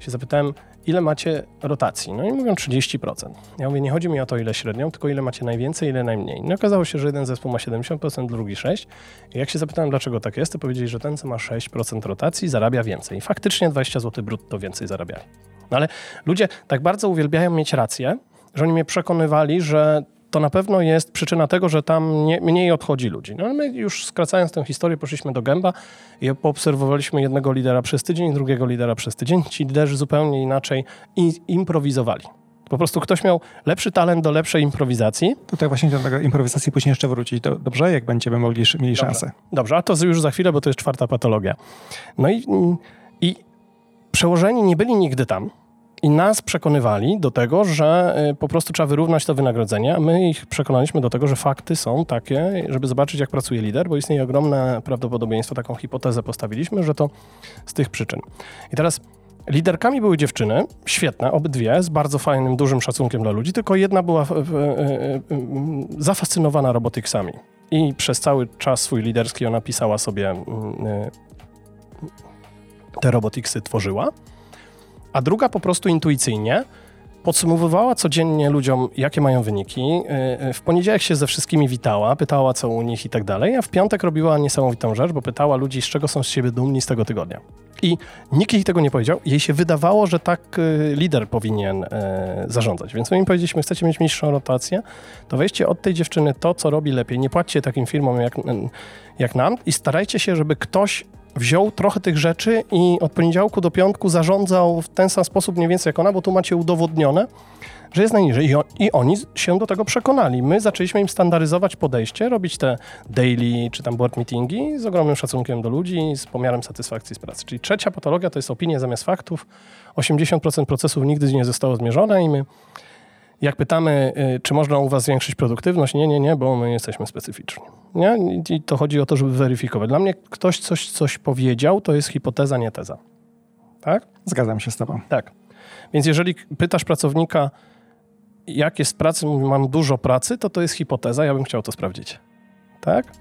się zapytałem, ile macie rotacji? No i mówią 30%. Ja mówię, nie chodzi mi o to, ile średnią, tylko ile macie najwięcej, ile najmniej. No okazało się, że jeden zespół ma 70%, drugi 6%. I jak się zapytałem, dlaczego tak jest, to powiedzieli, że ten, co ma 6% rotacji, zarabia więcej. I faktycznie 20 zł brutto więcej zarabiali. No ale ludzie tak bardzo uwielbiają mieć rację, że oni mnie przekonywali, że to na pewno jest przyczyna tego, że tam nie, mniej odchodzi ludzi. No my już skracając tę historię, poszliśmy do gęba i poobserwowaliśmy jednego lidera przez tydzień, drugiego lidera przez tydzień. Ci liderzy zupełnie inaczej improwizowali. Po prostu ktoś miał lepszy talent do lepszej improwizacji. Tutaj właśnie do tego improwizacji później jeszcze wrócić. dobrze, jak będziemy mogli, mieli Dobrze. szansę. Dobrze, a to już za chwilę, bo to jest czwarta patologia. No i, i przełożeni nie byli nigdy tam i nas przekonywali do tego, że y, po prostu trzeba wyrównać to wynagrodzenie, a my ich przekonaliśmy do tego, że fakty są takie, żeby zobaczyć, jak pracuje lider, bo istnieje ogromne prawdopodobieństwo, taką hipotezę postawiliśmy, że to z tych przyczyn. I teraz Liderkami były dziewczyny, świetne, obydwie, z bardzo fajnym, dużym szacunkiem dla ludzi, tylko jedna była zafascynowana robotyksami. I przez cały czas swój liderski ona pisała sobie mm, y, te robotiksy, tworzyła a druga po prostu intuicyjnie podsumowywała codziennie ludziom, jakie mają wyniki. Y, y, w poniedziałek się ze wszystkimi witała, pytała co u nich i tak dalej, a w piątek robiła niesamowitą rzecz, bo pytała ludzi, z czego są z siebie dumni z tego tygodnia. I nikt jej tego nie powiedział. Jej się wydawało, że tak y, lider powinien zarządzać. Więc my im powiedzieliśmy, chcecie mieć mniejszą rotację, to weźcie od tej dziewczyny to, co robi lepiej. Nie płaccie takim firmom jak, jak nam i starajcie się, żeby ktoś wziął trochę tych rzeczy i od poniedziałku do piątku zarządzał w ten sam sposób mniej więcej jak ona, bo tu macie udowodnione, że jest najniżej. I, I, oni się do tego przekonali. My zaczęliśmy im standaryzować podejście, robić te daily czy tam board meetingi z ogromnym szacunkiem do ludzi, z pomiarem satysfakcji z pracy. Czyli trzecia patologia to jest opinia zamiast faktów. 80% procesów nigdy nie zostało zmierzone i my Jak pytamy, y, czy można u was zwiększyć produktywność, nie, nie, nie, bo my jesteśmy specyficzni. Nie? I to chodzi o to, żeby weryfikować. Dla mnie ktoś coś, coś powiedział, to jest hipoteza, nie teza. Tak? Zgadzam się z tobą. Tak. Więc jeżeli pytasz pracownika, jak jest pracy, mam dużo pracy, to to jest hipoteza, ja bym chciał to sprawdzić. Tak?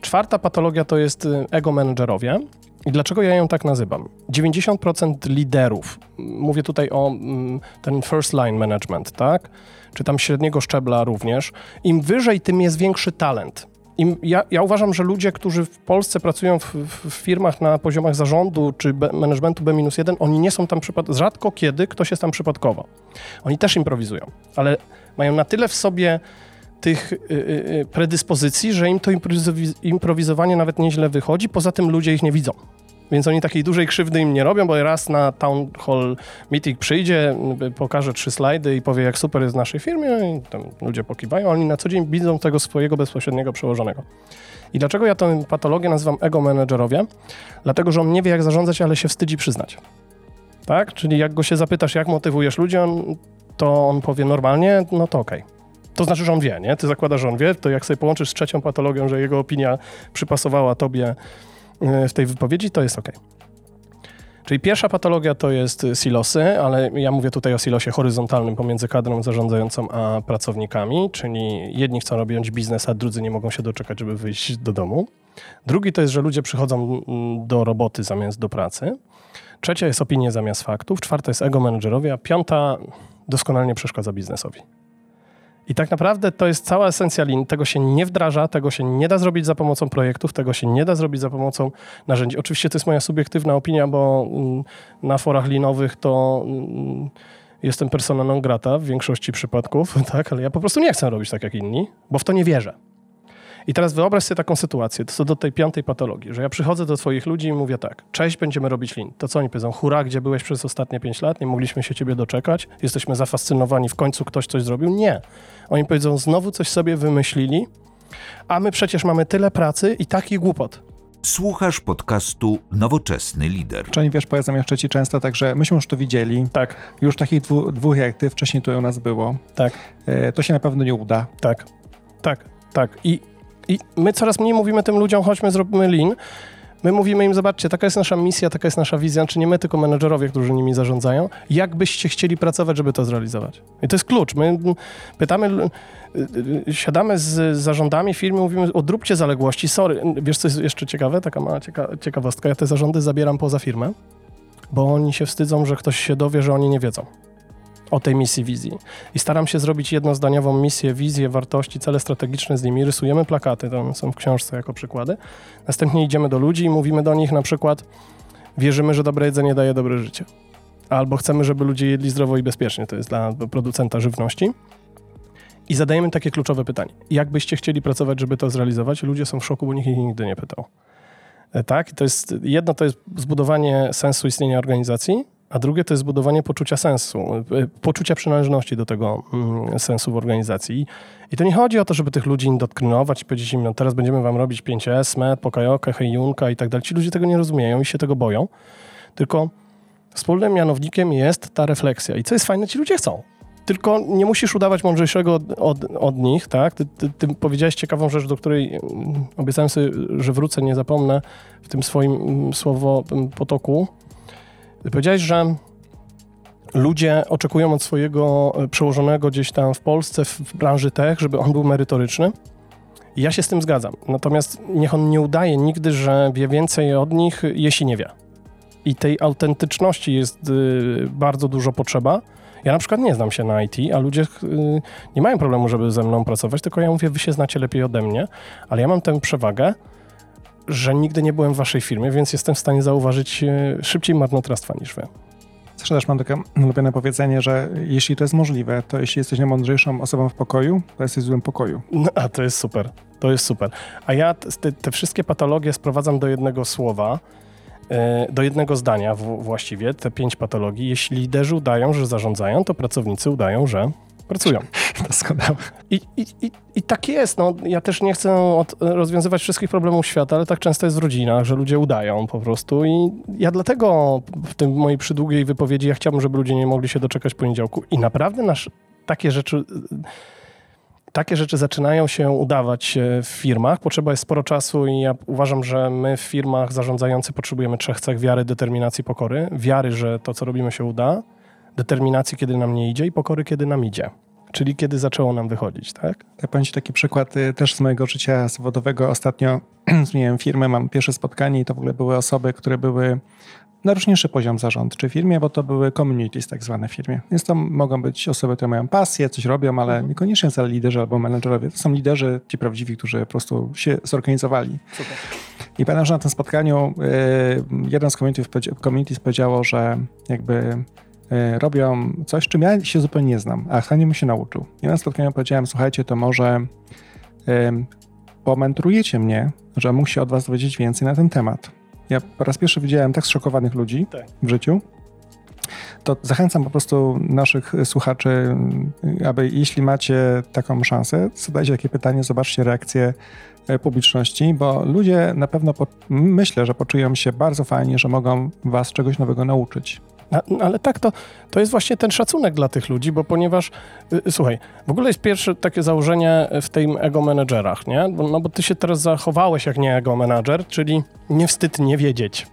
Czwarta patologia to jest y, ego menedżerowie. I dlaczego ja ją tak nazywam? 90% liderów, mówię tutaj o ten first line management, tak? Czy tam średniego szczebla również. Im wyżej, tym jest większy talent. Ja, ja, uważam, że ludzie, którzy w Polsce pracują w, w firmach na poziomach zarządu czy managementu B-1, oni nie są tam przypadkowo. Rzadko kiedy ktoś jest tam przypadkowo. Oni też improwizują, ale mają na tyle w sobie tych y, y, y, predyspozycji, że im to improwizowanie nawet nieźle wychodzi, poza tym ludzie ich nie widzą. Więc oni takiej dużej krzywdy im nie robią, bo raz na town hall meeting przyjdzie, pokaże trzy slajdy i powie, jak super jest w naszej firmie, i tam ludzie pokiwają, oni na co dzień widzą tego swojego bezpośredniego przełożonego. I dlaczego ja tę patologię nazywam ego managerowie? Dlatego, że on nie wie, jak zarządzać, ale się wstydzi przyznać. Tak? Czyli jak go się zapytasz, jak motywujesz ludzi, on, to on powie normalnie, no to okej. Okay. To znaczy, że on wie, nie? Ty zakładasz, że on wie, to jak sobie połączysz z trzecią patologią, że jego opinia przypasowała tobie w tej wypowiedzi, to jest ok. Czyli pierwsza patologia to jest silosy, ale ja mówię tutaj o silosie horyzontalnym pomiędzy kadrą zarządzającą a pracownikami, czyli jedni chcą robić biznes, a drudzy nie mogą się doczekać, żeby wyjść do domu. Drugi to jest, że ludzie przychodzą do roboty zamiast do pracy. Trzecia jest opinie zamiast faktów. Czwarta jest ego menedżerowie, a piąta doskonale przeszkadza biznesowi. I tak naprawdę to jest cała esencja lin. Tego się nie wdraża, tego się nie da zrobić za pomocą projektów, tego się nie da zrobić za pomocą narzędzi. Oczywiście to jest moja subiektywna opinia, bo mm, na forach linowych to mm, jestem persona non grata w większości przypadków, tak, ale ja po prostu nie chcę robić tak jak inni, bo w to nie wierzę. I teraz wyobraź sobie taką sytuację, to do tej piątej patologii, że ja przychodzę do twoich ludzi i mówię tak, cześć, będziemy robić lin. To co oni powiedzą? Hura, gdzie byłeś przez ostatnie pięć lat? Nie mogliśmy się ciebie doczekać? Jesteśmy zafascynowani, w końcu ktoś coś zrobił? Nie. Oni powiedzą, znowu coś sobie wymyślili, a my przecież mamy tyle pracy i taki głupot. Słuchasz podcastu Nowoczesny Lider. Czyli wiesz, powiedzą jeszcze ci często tak, że myśmy już to widzieli. Tak. Już takich dwu, dwóch jak ty, wcześniej to u nas było. Tak. E, to się na pewno nie uda. Tak. Tak. Tak. I i my coraz mniej mówimy tym ludziom, chodźmy, zróbmy lean. My mówimy im, zobaczcie, taka jest nasza misja, taka jest nasza wizja, czy nie my, tylko menedżerowie, którzy nimi zarządzają. Jak byście chcieli pracować, żeby to zrealizować? I to jest klucz. My pytamy, y, y, siadamy z zarządami firmy, mówimy, odróbcie zaległości, sorry. Wiesz, co jest jeszcze ciekawe? Taka mała cieka ciekawostka. Ja te zarządy zabieram poza firmę, bo oni się wstydzą, że ktoś się dowie, że oni nie wiedzą o tej misji, wizji. I staram się zrobić jednozdaniową misję, wizję, wartości, cele strategiczne z nimi. Rysujemy plakaty, to są w książce jako przykłady. Następnie idziemy do ludzi i mówimy do nich na przykład wierzymy, że dobre jedzenie daje dobre życie. Albo chcemy, żeby ludzie jedli zdrowo i bezpiecznie. To jest dla producenta żywności. I zadajemy takie kluczowe pytanie. Jak byście chcieli pracować, żeby to zrealizować? Ludzie są w szoku, bo nikt ich nigdy nie pytał. E, tak? To jest, jedno to jest zbudowanie sensu istnienia organizacji, a drugie to jest zbudowanie poczucia sensu, e, poczucia przynależności do tego mm, sensu w organizacji. I to nie chodzi o to, żeby tych ludzi indoktrynować i powiedzieć im, no teraz będziemy wam robić 5S, MET, Pokajokę, Hejunka i tak dalej. Ci ludzie tego nie rozumieją i się tego boją. Tylko wspólnym mianownikiem jest ta refleksja. I co jest fajne, ci ludzie chcą. Tylko nie musisz udawać mądrzejszego od, od, od nich, tak? Ty, ty, ty, powiedziałeś ciekawą rzecz, do której mm, obiecałem sobie, że wrócę, nie zapomnę w tym swoim mm, słowo potoku Powiedziałeś, że ludzie oczekują od swojego e, przełożonego gdzieś tam w Polsce, w branży tech, żeby on był merytoryczny. Ja się z tym zgadzam. Natomiast niech on nie udaje nigdy, że wie więcej od nich, jeśli nie wie. I tej autentyczności jest y, bardzo dużo potrzeba. Ja na przykład nie znam się na IT, a ludzie y, nie mają problemu, żeby ze mną pracować, tylko ja mówię, wy się znacie lepiej ode mnie, ale ja mam tę przewagę, że nigdy nie byłem w waszej firmie, więc jestem w stanie zauważyć e, szybciej marnotrawstwa niż wy. Zresztą też mam takie ulubione powiedzenie, że jeśli to jest możliwe, to jeśli jesteś najmądrzejszą osobą w pokoju, to jesteś w złym pokoju. No, a to jest super. To jest super. A ja te, te wszystkie patologie sprowadzam do jednego słowa, e, do jednego zdania właściwie, te pięć patologii. Jeśli liderzy udają, że zarządzają, to pracownicy udają, że pracują. Doskonałe. I, i, i, I tak jest. No, ja też nie chcę od, rozwiązywać wszystkich problemów świata, ale tak często jest w rodzinach, że ludzie udają po prostu. I ja dlatego w tym mojej przydługiej wypowiedzi ja chciałbym, żeby ludzie nie mogli się doczekać poniedziałku. I naprawdę nasz takie rzeczy takie rzeczy zaczynają się udawać w firmach. Potrzeba jest sporo czasu i ja uważam, że my w firmach zarządzający potrzebujemy trzech cech wiary, determinacji, pokory. Wiary, że to, co robimy się uda, determinacji, kiedy nam nie idzie i pokory, kiedy nam idzie. Czyli kiedy zaczęło nam wychodzić, tak? Ja powiem Ci taki przykład y, też z mojego życia zawodowego. Ostatnio zmieniłem firmę, mam pierwsze spotkanie i to w ogóle były osoby, które były najróżniejszy poziom zarządczy w firmie, bo to były communities tak zwane w firmie. Więc to mogą być osoby, które mają pasję, coś robią, ale mhm. niekoniecznie wcale liderzy albo menedżerowie. To są liderzy, ci prawdziwi, którzy po prostu się zorganizowali. Super. I pamiętam, że na tym spotkaniu y, jeden z communities powiedziało, że jakby robią coś, czym ja się zupełnie nie znam, a chętnie bym się nauczył. I na spotkaniu powiedziałem, słuchajcie, to może pomentrujecie mnie, że mógł się od was dowiedzieć więcej na ten temat. Ja po raz pierwszy widziałem tak zszokowanych ludzi tak. w życiu. To zachęcam po prostu naszych słuchaczy, aby jeśli macie taką szansę, zadajcie takie pytanie, zobaczcie reakcję e, publiczności, bo ludzie na pewno po, myślę, że poczują się bardzo fajnie, że mogą was czegoś nowego nauczyć. No, ale tak, to, to jest właśnie ten szacunek dla tych ludzi, bo ponieważ, y, słuchaj, w ogóle jest pierwsze takie założenie w tym ego menedżerach, nie? No bo ty się teraz zachowałeś jak nie ego menedżer, czyli nie wstyd nie wiedzieć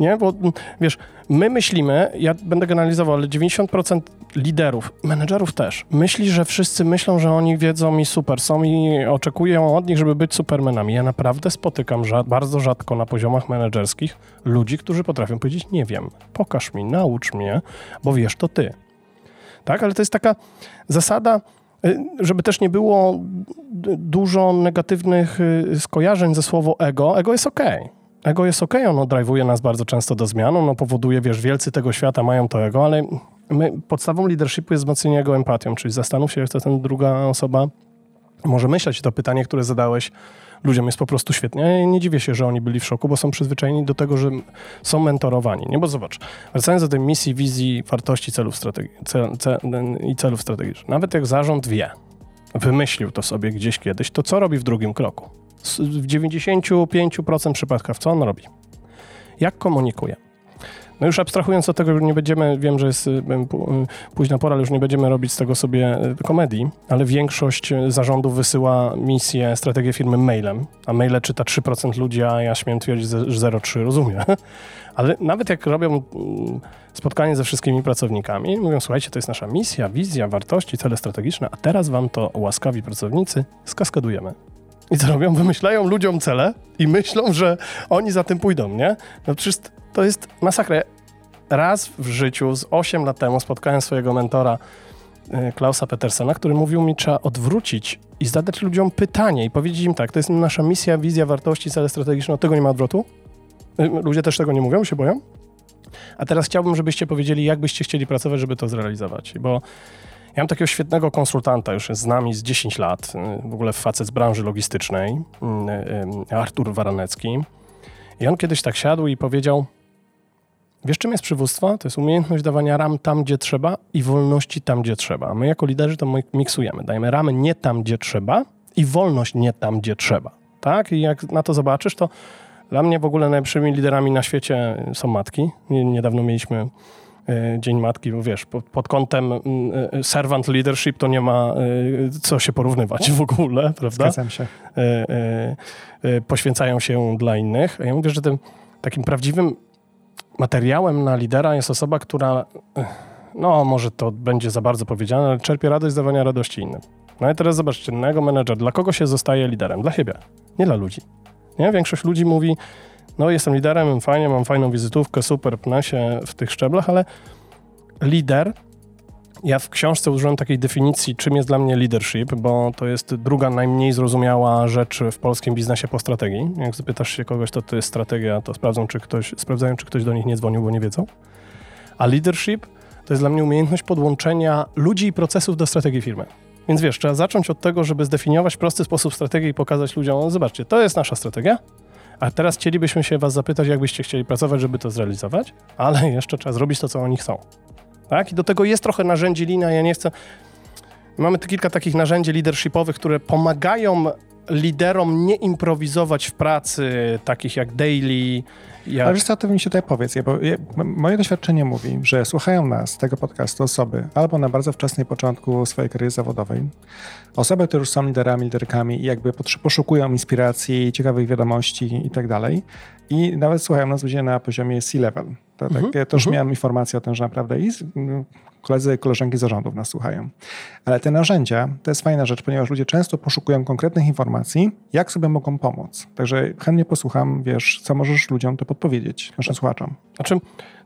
nie? Bo wiesz, my myślimy, ja będę generalizował, ale 90% liderów, menedżerów też, myśli, że wszyscy myślą, że oni wiedzą i super są i oczekują od nich, żeby być supermenami. Ja naprawdę spotykam bardzo rzadko na poziomach menedżerskich ludzi, którzy potrafią powiedzieć, nie wiem, pokaż mi, naucz mnie, bo wiesz, to ty. Tak, ale to jest taka zasada, y, żeby też nie było dużo negatywnych y, skojarzeń ze słowo ego. Ego jest ok. Ego jest ok, ono drive'uje nas bardzo często do zmian, ono powoduje, wiesz, wielcy tego świata mają to ego, ale my, podstawą leadershipu jest wzmocnienie jego empatią, czyli zastanów się, to ten druga osoba może myśleć. To pytanie, które zadałeś ludziom jest po prostu świetnie. Ja nie dziwię się, że oni byli w szoku, bo są przyzwyczajeni do tego, że są mentorowani. Nie, bo zobacz, wracając do tej misji, wizji, wartości celów strategi- cel, cel, i celów strategicznych. Nawet jak zarząd wie, wymyślił to sobie gdzieś kiedyś, to co robi w drugim kroku? W 95% przypadkach co on robi? Jak komunikuje? No już abstrahując od tego, że nie będziemy, wiem, że jest y, y, późna pora, ale już nie będziemy robić z tego sobie y, komedii, ale większość zarządów wysyła misję, strategię firmy mailem, a maile czyta 3% ludzi, a ja śmiem twierdzić, że 0,3 rozumie. Ale nawet jak robią spotkanie ze wszystkimi pracownikami, mówią, słuchajcie, to jest nasza misja, wizja, wartości, cele strategiczne, a teraz wam to łaskawi pracownicy skaskadujemy. I co robią? Wymyślają ludziom cele i myślą, że oni za tym pójdą, nie? No przecież to jest masakra. Raz w życiu, z 8 lat temu, spotkałem swojego mentora y, Klausa Petersena, który mówił mi, trzeba odwrócić i zadać ludziom pytanie i powiedzieć im tak, to jest nasza misja, wizja, wartości, cele strategiczne, od tego nie ma odwrotu. Y, ludzie też tego nie mówią, się boją. A teraz chciałbym, żebyście powiedzieli, jak byście chcieli pracować, żeby to zrealizować, bo ja mam takiego świetnego konsultanta, już z nami z 10 lat, w ogóle facet z branży logistycznej, Artur Waranecki. I on kiedyś tak siadł i powiedział, wiesz czym jest przywództwo? To jest umiejętność dawania ram tam, gdzie trzeba i wolności tam, gdzie trzeba. My jako liderzy to miksujemy. Dajemy ramy nie tam, gdzie trzeba i wolność nie tam, gdzie trzeba. Tak? I jak na to zobaczysz, to dla mnie w ogóle najlepszymi liderami na świecie są matki. Niedawno mieliśmy Dzień Matki, bo wiesz, pod, pod kątem mm, e, servant leadership to nie ma e, co się porównywać w ogóle, prawda? Zgadzam się. Poświęcają się dla innych. Ja mówię, że tym takim prawdziwym materiałem na lidera jest osoba, która, no może to będzie za bardzo powiedziane, ale czerpie radość z dawania radości innym. No i teraz zobaczcie, innego menedżer, dla kogo się zostaje liderem? Dla siebie, nie dla ludzi. Nie? Większość ludzi mówi, no jestem liderem, fajnie, mam fajną wizytówkę, super, pnę się w tych szczeblach, ale lider, ja w książce użyłem takiej definicji, czym jest dla mnie leadership, bo to jest druga najmniej zrozumiała rzecz w polskim biznesie po strategii. Jak zapytasz się kogoś, to to jest strategia, to sprawdzą, czy ktoś, sprawdzają, czy ktoś do nich nie dzwonił, bo nie wiedzą. A leadership to jest dla mnie umiejętność podłączenia ludzi i procesów do strategii firmy. Więc wiesz, trzeba zacząć od tego, żeby zdefiniować prosty sposób strategii i pokazać ludziom, zobaczcie, to jest nasza strategia, a teraz chcielibyśmy się was zapytać, jak byście chcieli pracować, żeby to zrealizować, ale jeszcze trzeba zrobić to, co oni chcą. Tak? I do tego jest trochę narzędzi lina, ja nie chcę... Mamy kilka takich narzędzi leadershipowych, które pomagają liderom nie improwizować w pracy, takich jak daily, jak... Ale wiesz co, ty mi się tutaj powiedz, bo moje doświadczenie mówi, że słuchają nas, tego podcastu, osoby albo na bardzo wczesnej początku swojej kariery zawodowej, osoby, które już są liderami, liderkami i jakby poszukują inspiracji, ciekawych wiadomości i tak dalej. I nawet słuchają nas ludzie na poziomie C-level. Tak, mhm. ja też mhm. miałem informację o tym, że naprawdę i koledzy i koleżanki zarządów nas słuchają. Ale te narzędzia to jest fajna rzecz, ponieważ ludzie często poszukują konkretnych informacji, jak sobie mogą pomóc. Także chętnie posłucham, wiesz, co możesz ludziom to podpowiedzieć, naszym słuchaczom. Znaczy,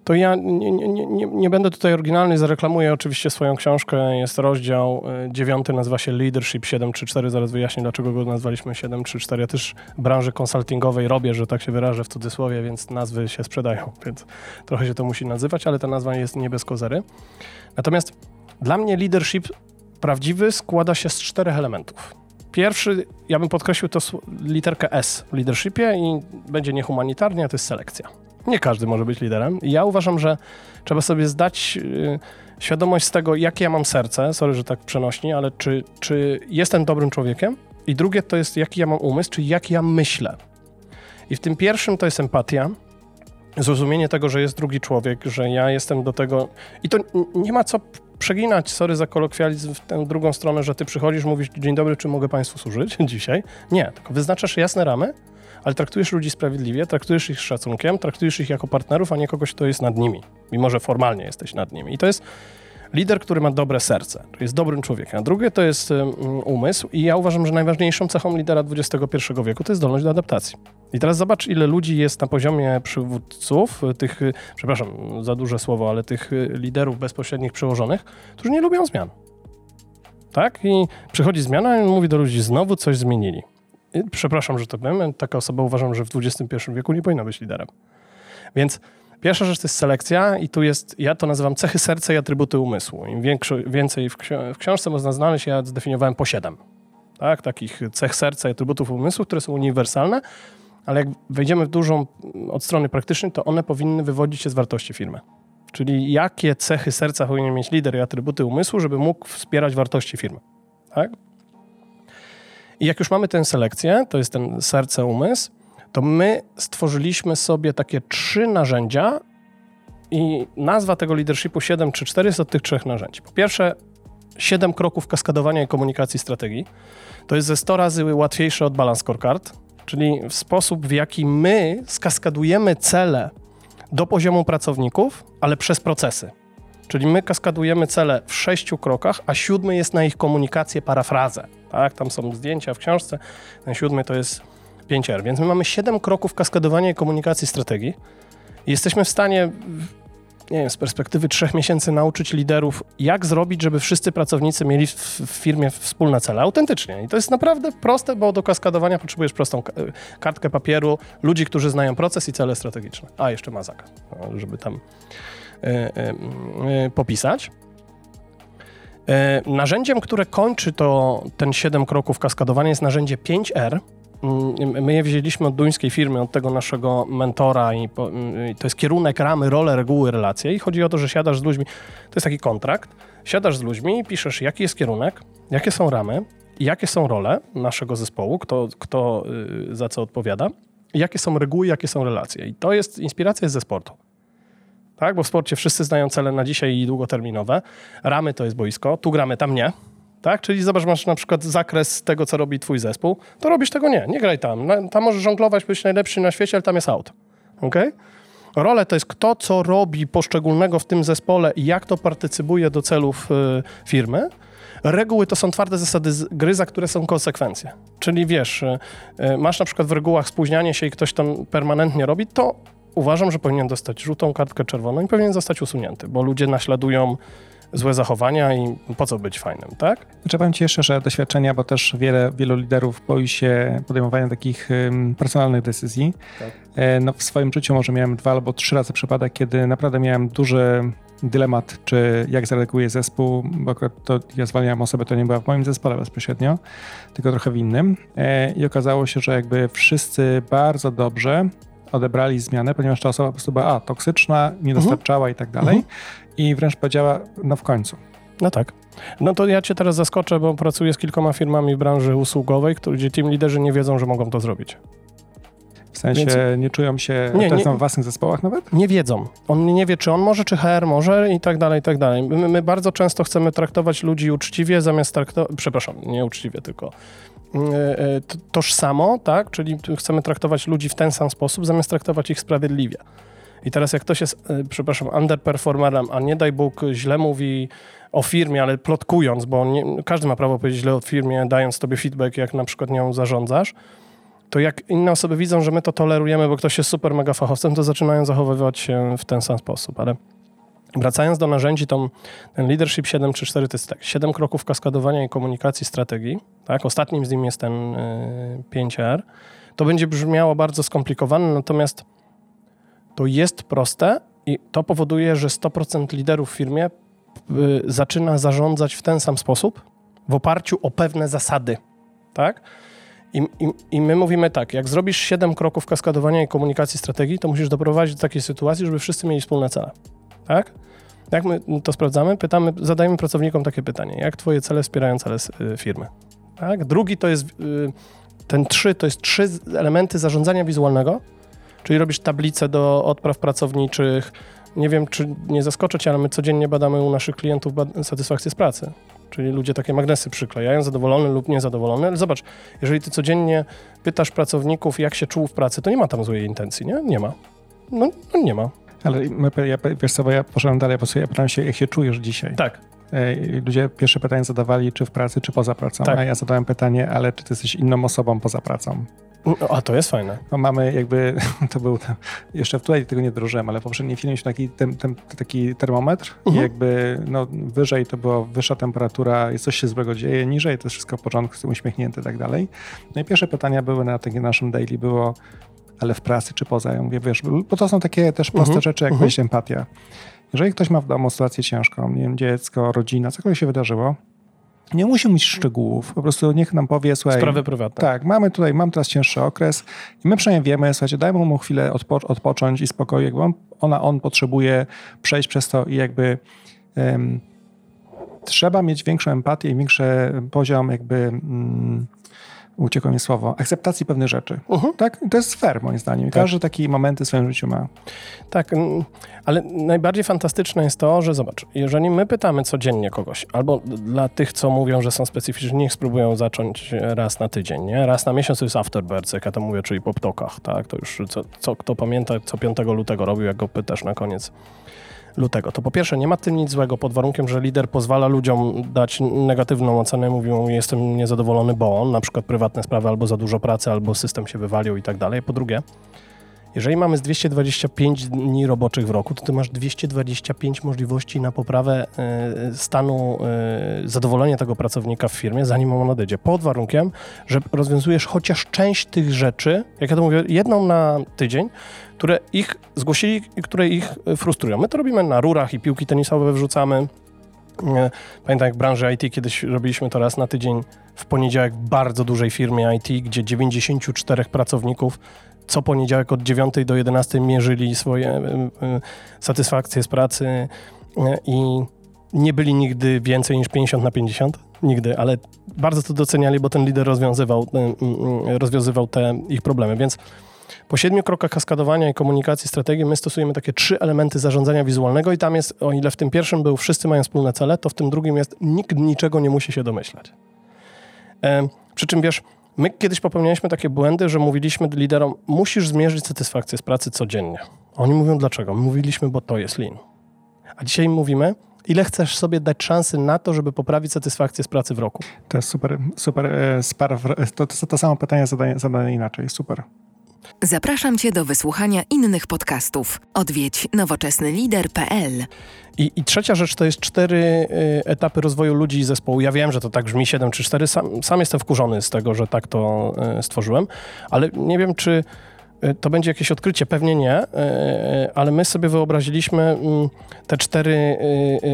to ja nie, nie, nie, nie będę tutaj oryginalny, zareklamuję oczywiście swoją książkę. Jest rozdział y, dziewiąty, nazywa się Leadership 734. Zaraz wyjaśnię, dlaczego go nazwaliśmy 734. Ja też branży konsultingowej robię, że tak się wyrażę w cudzysłowie, więc nazwy się sprzedają, więc trochę się to musi nazywać, ale ta nazwa jest nie bez kozery. Natomiast dla mnie leadership prawdziwy składa się z czterech elementów. Pierwszy, ja bym podkreślił to literkę S w leadershipie i będzie niehumanitarnie, a to jest selekcja. Nie każdy może być liderem. I ja uważam, że trzeba sobie zdać yy, świadomość z tego, jakie ja mam serce, sorry, że tak przenośni, ale czy, czy jestem dobrym człowiekiem? I drugie to jest, jaki ja mam umysł, czyli jak ja myślę. I w tym pierwszym to jest empatia, zrozumienie tego, że jest drugi człowiek, że ja jestem do tego. I to nie ma co przeginać, sorry za kolokwializm, w tę drugą stronę, że ty przychodzisz, mówisz dzień dobry, czy mogę państwu służyć dzisiaj? Nie, tylko wyznaczasz jasne ramy, ale traktujesz ludzi sprawiedliwie, traktujesz ich z szacunkiem, traktujesz ich jako partnerów, a nie kogoś, kto jest nad nimi, mimo że formalnie jesteś nad nimi. I to jest lider, który ma dobre serce, jest dobrym człowiekiem. A drugie to jest um, umysł i ja uważam, że najważniejszą cechą lidera XXI wieku to jest zdolność do adaptacji. I teraz zobacz, ile ludzi jest na poziomie przywódców, tych, przepraszam, za duże słowo, ale tych liderów bezpośrednich przełożonych, którzy nie lubią zmian. Tak? I przychodzi zmiana i mówi do ludzi, znowu coś zmienili. Przepraszam, że to powiem, taka osoba uważam, że w XXI wieku nie powinna być liderem. Więc Pierwsza rzecz to jest selekcja i tu jest, ja to nazywam cechy serca i atrybuty umysłu. Im więcej w, ksi- w książce można znaleźć, ja zdefiniowałem po siedem. Tak, takich cech serca i atrybutów umysłu, które są uniwersalne, ale jak wejdziemy w dużą od strony praktycznej, to one powinny wywodzić się z wartości firmy. Czyli jakie cechy serca powinien mieć lider i atrybuty umysłu, żeby mógł wspierać wartości firmy. Tak? I jak już mamy tę selekcję, to jest ten serce, umysł, to my stworzyliśmy sobie takie trzy narzędzia i nazwa tego leadershipu 7 czy 4 jest od tych trzech narzędzi. Po pierwsze, 7 kroków kaskadowania i komunikacji strategii. To jest ze 100 razy łatwiejsze od Balance Scorecard, czyli w sposób, w jaki my skaskadujemy cele do poziomu pracowników, ale przez procesy. Czyli my kaskadujemy cele w sześciu krokach, a siódmy jest na ich komunikację, parafrazę. Tak, tam są zdjęcia w książce. Ten siódmy to jest 5R. Więc my mamy 7 kroków kaskadowania i komunikacji strategii. I jesteśmy w stanie, nie wiem, z perspektywy trzech miesięcy nauczyć liderów, jak zrobić, żeby wszyscy pracownicy mieli w, firmie wspólne cele, autentycznie. I to jest naprawdę proste, bo do kaskadowania potrzebujesz prostą kartkę papieru, ludzi, którzy znają proces i cele strategiczne. A, jeszcze mazak, no, żeby tam y, y, y, popisać. Narzędziem, które kończy to ten 7 kroków kaskadowania jest narzędzie 5R, Mm, my je wzięliśmy od duńskiej firmy, od tego naszego mentora mm, i, to jest kierunek, ramy, role, reguły, relacje i chodzi o to, że siadasz z ludźmi, to jest taki kontrakt, siadasz z ludźmi i piszesz, jaki jest kierunek, jakie są ramy, jakie są role naszego zespołu, kto, kto y, za co odpowiada, jakie są reguły, jakie są relacje. I to jest, inspiracja ze sportu. Tak, bo w sporcie wszyscy znają cele na dzisiaj i długoterminowe. Ramy to jest boisko, tu gramy, tam nie tak? Czyli zobacz, masz na przykład zakres tego, co robi twój zespół, to robisz tego nie, nie graj tam. Tam możesz żonglować, być najlepszy na świecie, ale tam jest out. Okay? Role to jest kto, co robi poszczególnego w tym zespole i jak to partycypuje do celów y, firmy. Reguły to są twarde zasady gry, za które są konsekwencje. Czyli wiesz, y, y, masz na przykład w regułach spóźnianie się i ktoś to permanentnie robi, to uważam, że powinien dostać żółtą kartkę czerwoną i powinien zostać usunięty, bo ludzie naśladują złe zachowania i po co być fajnym, tak? Znaczy powiem Ci jeszcze, że doświadczenia, bo też wiele, wielu liderów boi się podejmowania takich um, personalnych decyzji. Tak. E, no, w swoim życiu może miałem dwa albo trzy razy przypadek, kiedy naprawdę miałem duży dylemat, czy jak zareaguje zespół, bo akurat to ja zwalniałem osobę, to nie była w moim zespole bezpośrednio, tylko trochę w innym. E, I okazało się, że jakby wszyscy bardzo dobrze odebrali zmianę, ponieważ ta osoba po prostu była a, toksyczna, nie mhm. dostarczała -huh. i tak dalej. -huh. I wręcz powiedziała, no w końcu. No tak. No to ja cię teraz zaskoczę, bo pracuję z kilkoma firmami w branży usługowej, gdzie team liderzy nie wiedzą, że mogą to zrobić. W sensie Więc- nie czują się Nie, nie, w własnych zespołach nawet? Nie wiedzą. On nie wie, czy on może, czy HR może i tak dalej, i tak dalej. My, my bardzo często chcemy traktować ludzi uczciwie, zamiast traktować, przepraszam, nie uczciwie, tylko tożsamo, tak? Czyli chcemy traktować ludzi w ten sam sposób, zamiast traktować ich sprawiedliwie. I teraz jak ktoś jest, yy, przepraszam, underperformerem, a nie daj Bóg źle mówi o firmie, ale plotkując, bo nie, każdy ma prawo powiedzieć źle o firmie, dając tobie feedback, jak na przykład nią zarządzasz, to jak inne osoby widzą, że my to tolerujemy, bo ktoś jest super mega fachowcem, to zaczynają zachowywać się w ten sam sposób. Ale wracając do narzędzi, ten Leadership 7 czy 4 to jest tak, 7 kroków kaskadowania i komunikacji strategii. Tak? Ostatnim z nim jest ten y, 5R. To będzie brzmiało bardzo skomplikowane, natomiast to jest proste i to powoduje, że 100% liderów w firmie y, zaczyna zarządzać w ten sam sposób, w oparciu o pewne zasady. Tak? I, i, I my mówimy tak, jak zrobisz 7 kroków kaskadowania i komunikacji strategii, to musisz doprowadzić do takiej sytuacji, żeby wszyscy mieli wspólne cele. Tak? Jak my to sprawdzamy? Pytamy, zadajemy pracownikom takie pytanie. Jak twoje cele wspierają cele y, firmy? Tak? Drugi to jest, y, ten trzy, to jest trzy elementy zarządzania wizualnego, czyli robisz tablicę do odpraw pracowniczych. Nie wiem, czy nie zaskoczę cię, ale my codziennie badamy u naszych klientów satysfakcję z pracy. Czyli ludzie takie magnesy przyklejają, zadowolony lub niezadowolony. Ale zobacz, jeżeli ty codziennie pytasz pracowników, jak się czuł w pracy, to nie ma tam złej intencji, nie? Nie ma. No, no nie ma. Ale my, ja, wiesz co, ja poszedłem dalej, po ja pytam się, jak się czujesz dzisiaj? Tak. E, Ludzie pierwsze pytanie zadawali, czy w pracy, czy poza pracą, Tak. a ja zadałem pytanie, ale czy ty jesteś inną osobą poza pracą? No, a to jest fajne. Bo mamy jakby, to był, tam, jeszcze tutaj tego nie drożyłem, ale w poprzednim filmie mieliśmy taki, tem, tem, taki termometr i Mhm. jakby no, wyżej to była wyższa temperatura, jest coś się złego dzieje, niżej to jest wszystko w porządku, jestem uśmiechnięty i tak dalej. No i pierwsze pytania były na takim naszym daily było, ale w pracy czy poza? Mówię, wiesz, bo to są takie też proste Mhm. rzeczy, jak Mhm. myśl empatia. Jeżeli ktoś ma w domu sytuację ciężką, nie wiem, dziecko, rodzina, cokolwiek się wydarzyło, nie musi mieć szczegółów, po prostu niech nam powie, słuchaj, Sprawy prywatne. tak, mamy tutaj, mam teraz cięższy okres i my przynajmniej wiemy, słuchajcie, dajmy mu chwilę odpo- odpocząć i spokoju, jakby on, ona, on potrzebuje przejść przez to i jakby em, trzeba mieć większą empatię i większy poziom jakby, mm, uciekło mi słowo, akceptacji pewnych rzeczy. Mhm. Tak? To jest fair moim zdaniem. Tak. Każdy taki momenty w swoim życiu ma. Tak, mm, ale najbardziej fantastyczne jest to, że zobacz, jeżeli my pytamy codziennie kogoś, albo dla tych, co mówią, że są specyficzni, niech spróbują zacząć raz na tydzień, nie? Raz na miesiąc to jest afterbirds, jak ja to mówię, czyli po ptokach, tak? To już co, co kto pamięta, co 5 lutego robił, jak go pytasz na koniec lutego. To po pierwsze, nie ma tym nic złego, pod warunkiem, że lider pozwala ludziom dać negatywną ocenę, mówią, jestem niezadowolony, bo on, na przykład prywatne sprawy, albo za dużo pracy, albo system się wywalił i tak dalej. Po drugie, jeżeli mamy z 225 dni roboczych w roku, to ty masz 225 możliwości na poprawę e, stanu e, zadowolenia tego pracownika w firmie, zanim on odejdzie. Pod warunkiem, że rozwiązujesz chociaż część tych rzeczy, jak ja to mówię, jedną na tydzień, które ich zgłosili i które ich e, frustrują. My to robimy na rurach i piłki tenisowe wrzucamy. Pamiętam jak w branży IT kiedyś robiliśmy to raz na tydzień w poniedziałek w bardzo dużej firmie IT, gdzie 94 pracowników co poniedziałek od 9 do 11 mierzyli swoje satysfakcje z pracy y, i nie byli nigdy więcej niż 50 na 50. Nigdy, ale bardzo to doceniali, bo ten lider rozwiązywał, rozwiązywał te ich problemy. Więc po siedmiu krokach kaskadowania i komunikacji strategii my stosujemy takie trzy elementy zarządzania wizualnego i tam jest, o ile w tym pierwszym był wszyscy mają wspólne cele, to w tym drugim jest nikt niczego nie musi się domyślać. E, przy czym wiesz, my kiedyś popełnialiśmy takie błędy, że mówiliśmy liderom, musisz zmierzyć satysfakcję z pracy codziennie. Oni mówią dlaczego? My Mówiliśmy, bo to jest lean. A dzisiaj im mówimy, ile chcesz sobie dać szansy na to, żeby poprawić satysfakcję z pracy w roku. To jest super, super, e, spar, to, to, to samo pytanie zadane inaczej. Super. Zapraszam Cię do wysłuchania innych podcastów. Odwiedź nowoczesnylider.pl. I, I trzecia rzecz to jest cztery y, etapy rozwoju ludzi i zespołu. Ja wiem, że to tak brzmi 7 czy 4. Sam, sam jestem wkurzony z tego, że tak to y, stworzyłem, ale nie wiem, czy y, to będzie jakieś odkrycie. Pewnie nie, y, y, ale my sobie wyobraziliśmy mm, te cztery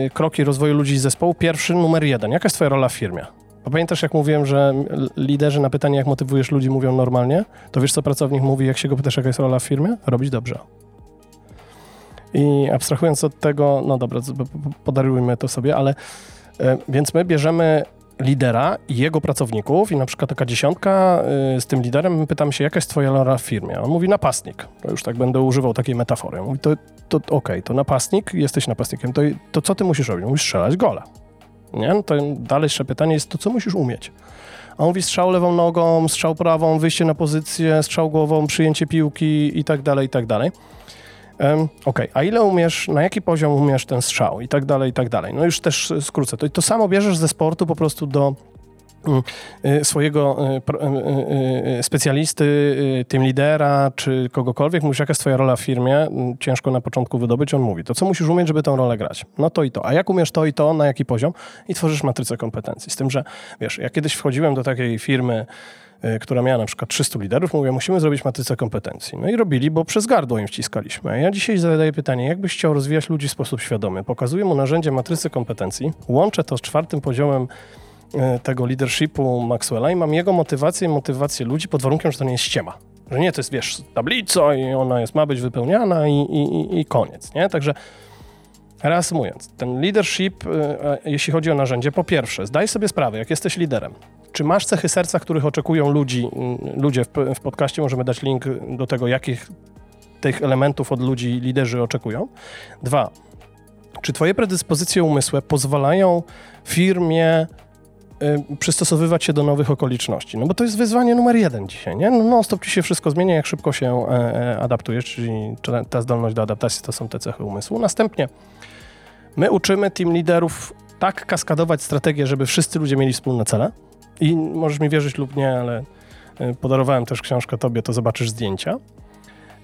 y, kroki rozwoju ludzi i zespołu. Pierwszy, numer jeden. Jaka jest Twoja rola w firmie? Bo pamiętasz, jak mówiłem, że liderzy na pytanie, jak motywujesz ludzi, mówią normalnie? To wiesz, co pracownik mówi, jak się go pytasz, jaka jest rola w firmie? Robić dobrze. I abstrahując od tego, no dobra, podarujmy to sobie, ale E, więc my bierzemy lidera i jego pracowników i na przykład taka dziesiątka y, z tym liderem, pytam się, jaka jest twoja rola w firmie? On mówi napastnik. To już tak będę używał takiej metafory. Mówi, to, to okej, okay, to napastnik, jesteś napastnikiem, to, to co ty musisz robić? Musisz strzelać gola. Nie? No to dalsze pytanie jest, to co musisz umieć? A on mówi strzał lewą nogą, strzał prawą, wyjście na pozycję, strzał głową, przyjęcie piłki i tak dalej, i tak dalej. Um, OK, a ile umiesz, na jaki poziom umiesz ten strzał i tak dalej, i tak dalej. No już też skrócę. To, to samo bierzesz ze sportu po prostu do swojego y, y, specjalisty, team lidera, czy kogokolwiek, mówisz, jaka jest twoja rola w firmie, mm, ciężko na początku wydobyć, on mówi, to co musisz umieć, żeby tę rolę grać? No to i to. A jak umiesz to i to, na jaki poziom? I tworzysz matrycę kompetencji. Z tym, że wiesz, ja kiedyś wchodziłem do takiej firmy, Y, która miała na przykład 300 liderów, mówię, musimy zrobić matrycę kompetencji. No i robili, bo przez gardło im wciskaliśmy. Ja dzisiaj zadaję pytanie, jak byś chciał rozwijać ludzi w sposób świadomy? Pokazuję mu narzędzie matrycy kompetencji, łączę to z czwartym poziomem y, tego leadershipu Maxwella i mam jego motywację i motywację ludzi pod warunkiem, że to nie jest ściema. Że nie, to jest, wiesz, tablica i ona jest, ma być wypełniana i, i, i koniec, nie? Także reasumując, ten leadership, y, jeśli chodzi o narzędzie, po pierwsze, zdaj sobie sprawę, jak jesteś liderem, czy masz cechy serca, których oczekują ludzi, mm, ludzie w, w podcaście? Możemy dać link do tego, jakich tych elementów od ludzi liderzy oczekują. Dwa, czy twoje predyspozycje umysłu pozwalają firmie y, przystosowywać się do nowych okoliczności? No bo to jest wyzwanie numer jeden dzisiaj, nie? No, no stop ci się wszystko zmienia, jak szybko się e, e, adaptujesz, czyli ta zdolność do adaptacji to są te cechy umysłu. Następnie my uczymy team liderów tak kaskadować strategię, żeby wszyscy ludzie mieli wspólne cele, i możesz mi wierzyć lub nie, ale e, podarowałem też książkę tobie, to zobaczysz zdjęcia.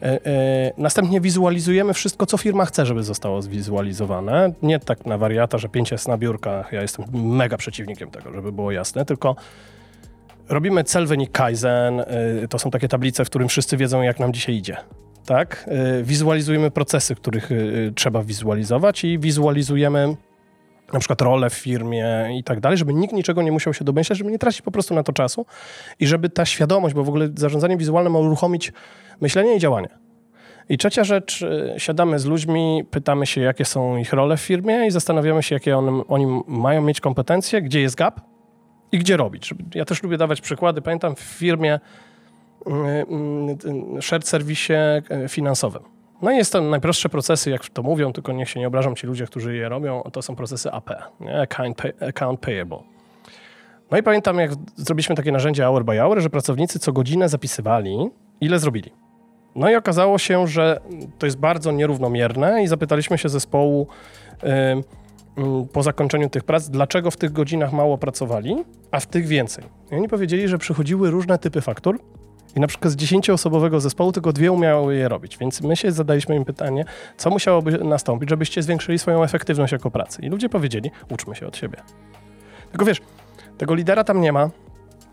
E, e, następnie wizualizujemy wszystko, co firma chce, żeby zostało zwizualizowane. Nie tak na wariata, że pięć jest na biurkach. Ja jestem mega przeciwnikiem tego, żeby było jasne, tylko robimy cel, wynik, kaizen. To są takie tablice, w którym wszyscy wiedzą, jak nam dzisiaj idzie. Tak? Wizualizujemy procesy, których trzeba wizualizować i wizualizujemy na przykład rolę w firmie i tak dalej, żeby nikt niczego nie musiał się domyślać, żeby nie tracić po prostu na to czasu i żeby ta świadomość, bo w ogóle zarządzanie wizualne ma uruchomić myślenie i działanie. I trzecia rzecz, y, siadamy z ludźmi, pytamy się, jakie są ich role w firmie i zastanawiamy się, jakie on, oni mają mieć kompetencje, gdzie jest gap i gdzie robić. Ja też lubię dawać przykłady. Pamiętam w firmie, y, y, shared serwisie finansowym no i jest to najprostsze procesy, jak to mówią, tylko niech się nie obrażą ci ludzie, którzy je robią, to są procesy AP? Account, pay, account Payable. No i pamiętam, jak zrobiliśmy takie narzędzie hour by hour, że pracownicy co godzinę zapisywali, ile zrobili. No i okazało się, że to jest bardzo nierównomierne i zapytaliśmy się zespołu yy, po zakończeniu tych prac, dlaczego w tych godzinach mało pracowali, a w tych więcej. I oni powiedzieli, że przychodziły różne typy faktur, i na przykład z dziesięcioosobowego zespołu tylko dwie umiały je robić. Więc my się zadaliśmy im pytanie, co musiałoby nastąpić, żebyście zwiększyli swoją efektywność jako pracy. I ludzie powiedzieli, uczmy się od siebie. Tylko wiesz, tego lidera tam nie ma,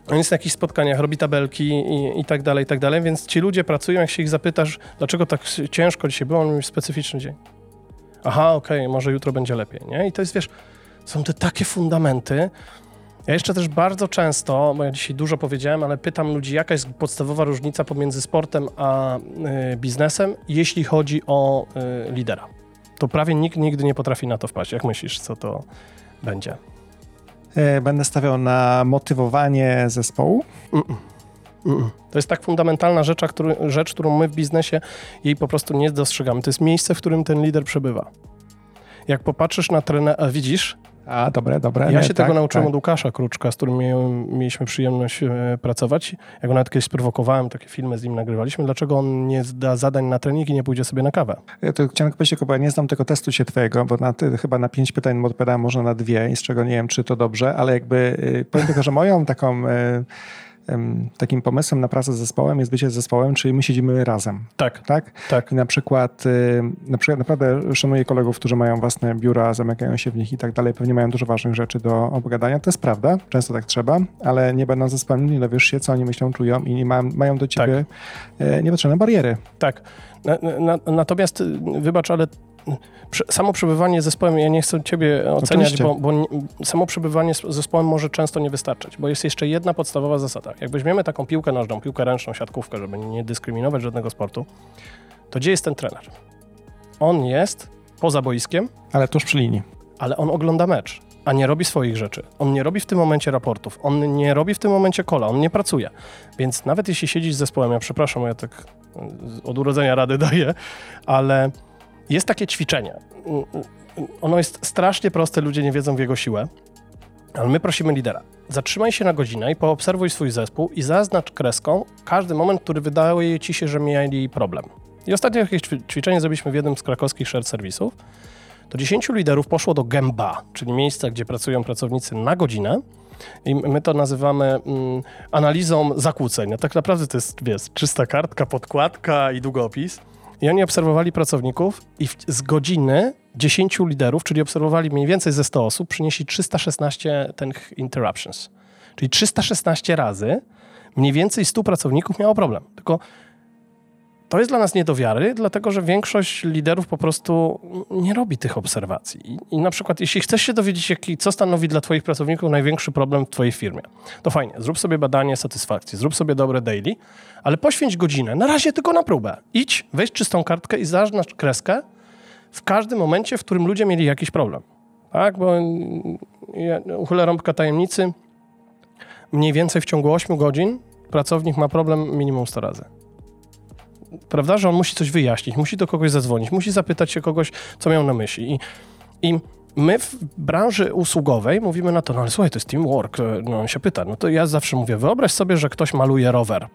on jest na jakichś spotkaniach, robi tabelki i, i, tak dalej, i tak dalej, więc ci ludzie pracują, jak się ich zapytasz, dlaczego tak ciężko dzisiaj było, on mówi specyficzny dzień. Aha, okej, okay, może jutro będzie lepiej, nie? I to jest, wiesz, są te takie fundamenty, ja jeszcze też bardzo często, bo ja dzisiaj dużo powiedziałem, ale pytam ludzi, jaka jest podstawowa różnica pomiędzy sportem a y, biznesem, jeśli chodzi o y, lidera. To prawie nikt nigdy nie potrafi na to wpaść. Jak myślisz, co to będzie? E, będę stawiał na motywowanie zespołu. Mm -mm. Mm to jest tak fundamentalna rzecz, który, rzecz, którą my w biznesie jej po prostu nie dostrzegamy. To jest miejsce, w którym ten lider przebywa. Jak popatrzysz na trenera, widzisz, a, dobre, dobre. Ja nie, się tak, tego nauczyłem tak. od Łukasza Kruczka, z którym mieliśmy przyjemność e, pracować. Ja go nawet kiedyś sprowokowałem, takie filmy z nim nagrywaliśmy. Dlaczego on nie da zadań na trening i nie pójdzie sobie na kawę? Ja to chciałem powiedzieć, bo ja nie znam tego testu się twojego, bo na, chyba na pięć pytań odpowiadałem może na dwie i z czego nie wiem, czy to dobrze, ale jakby y, powiem tylko, że moją taką... Y, takim pomysłem na pracę z zespołem jest bycie z zespołem, czyli my siedzimy razem. Tak. Tak? tak. I na przykład, na przykład naprawdę szanuję kolegów, którzy mają własne biura, zamykają się w nich i tak dalej, pewnie mają dużo ważnych rzeczy do obgadania. To jest prawda, często tak trzeba, ale nie będąc zespołem, nie dowiesz się, co oni myślą, czują i nie ma, mają do ciebie tak. E, niepotrzebne bariery. Tak. Na, na, natomiast y, wybacz, ale samo przebywanie z zespołem, ja nie chcę ciebie oceniać, bo, bo, samo przebywanie z zespołem może często nie wystarczyć, bo jest jeszcze jedna podstawowa zasada. Jak weźmiemy taką piłkę nożną, piłkę ręczną, siatkówkę, żeby nie dyskryminować żadnego sportu, to gdzie jest ten trener? On jest poza boiskiem. Ale tuż przy linii. Ale on ogląda mecz. a nie robi swoich rzeczy. On nie robi w tym momencie raportów, on nie robi w tym momencie kola, on nie pracuje. Więc nawet jeśli siedzisz z zespołem, ja przepraszam, ja tak od urodzenia rady daję, ale jest takie ćwiczenie. Ono jest strasznie proste, ludzie nie wiedzą w jego siłę, ale my prosimy lidera. Zatrzymaj się na godzinę i poobserwuj swój zespół i zaznacz kreską każdy moment, który wydaje ci się, że mieli problem. I ostatnio jakieś ćwiczenie zrobiliśmy w jednym z krakowskich shared serwisów. To 10 liderów poszło do Gęba, czyli miejsca, gdzie pracują pracownicy na godzinę. I my to nazywamy mm, analizą zakłóceń. A tak naprawdę to jest, wiesz, czysta kartka, podkładka i długopis. I oni obserwowali pracowników i w, z godziny 10 liderów, czyli obserwowali mniej więcej ze 100 osób, przynieśli 316 tych interruptions. Czyli 316 razy mniej więcej 100 pracowników miało problem. Tylko to jest dla nas nie do wiary, dlatego że większość liderów po prostu nie robi tych obserwacji. I, I, na przykład, jeśli chcesz się dowiedzieć, jaki, co stanowi dla Twoich pracowników największy problem w Twojej firmie, to fajnie, zrób sobie badanie satysfakcji, zrób sobie dobre daily, ale poświęć godzinę, na razie tylko na próbę. Idź, weź czystą kartkę i zaznacz kreskę w każdym momencie, w którym ludzie mieli jakiś problem. Tak, bo ja uchylę rąbka tajemnicy, mniej więcej w ciągu 8 godzin pracownik ma problem minimum 100 razy prawda, że on musi coś wyjaśnić, musi do kogoś zadzwonić, musi zapytać się kogoś, co miał na myśli. I, i my w branży usługowej mówimy na to, no ale słuchaj, to jest teamwork, no on się pyta, no to ja zawsze mówię, wyobraź sobie, że ktoś maluje rower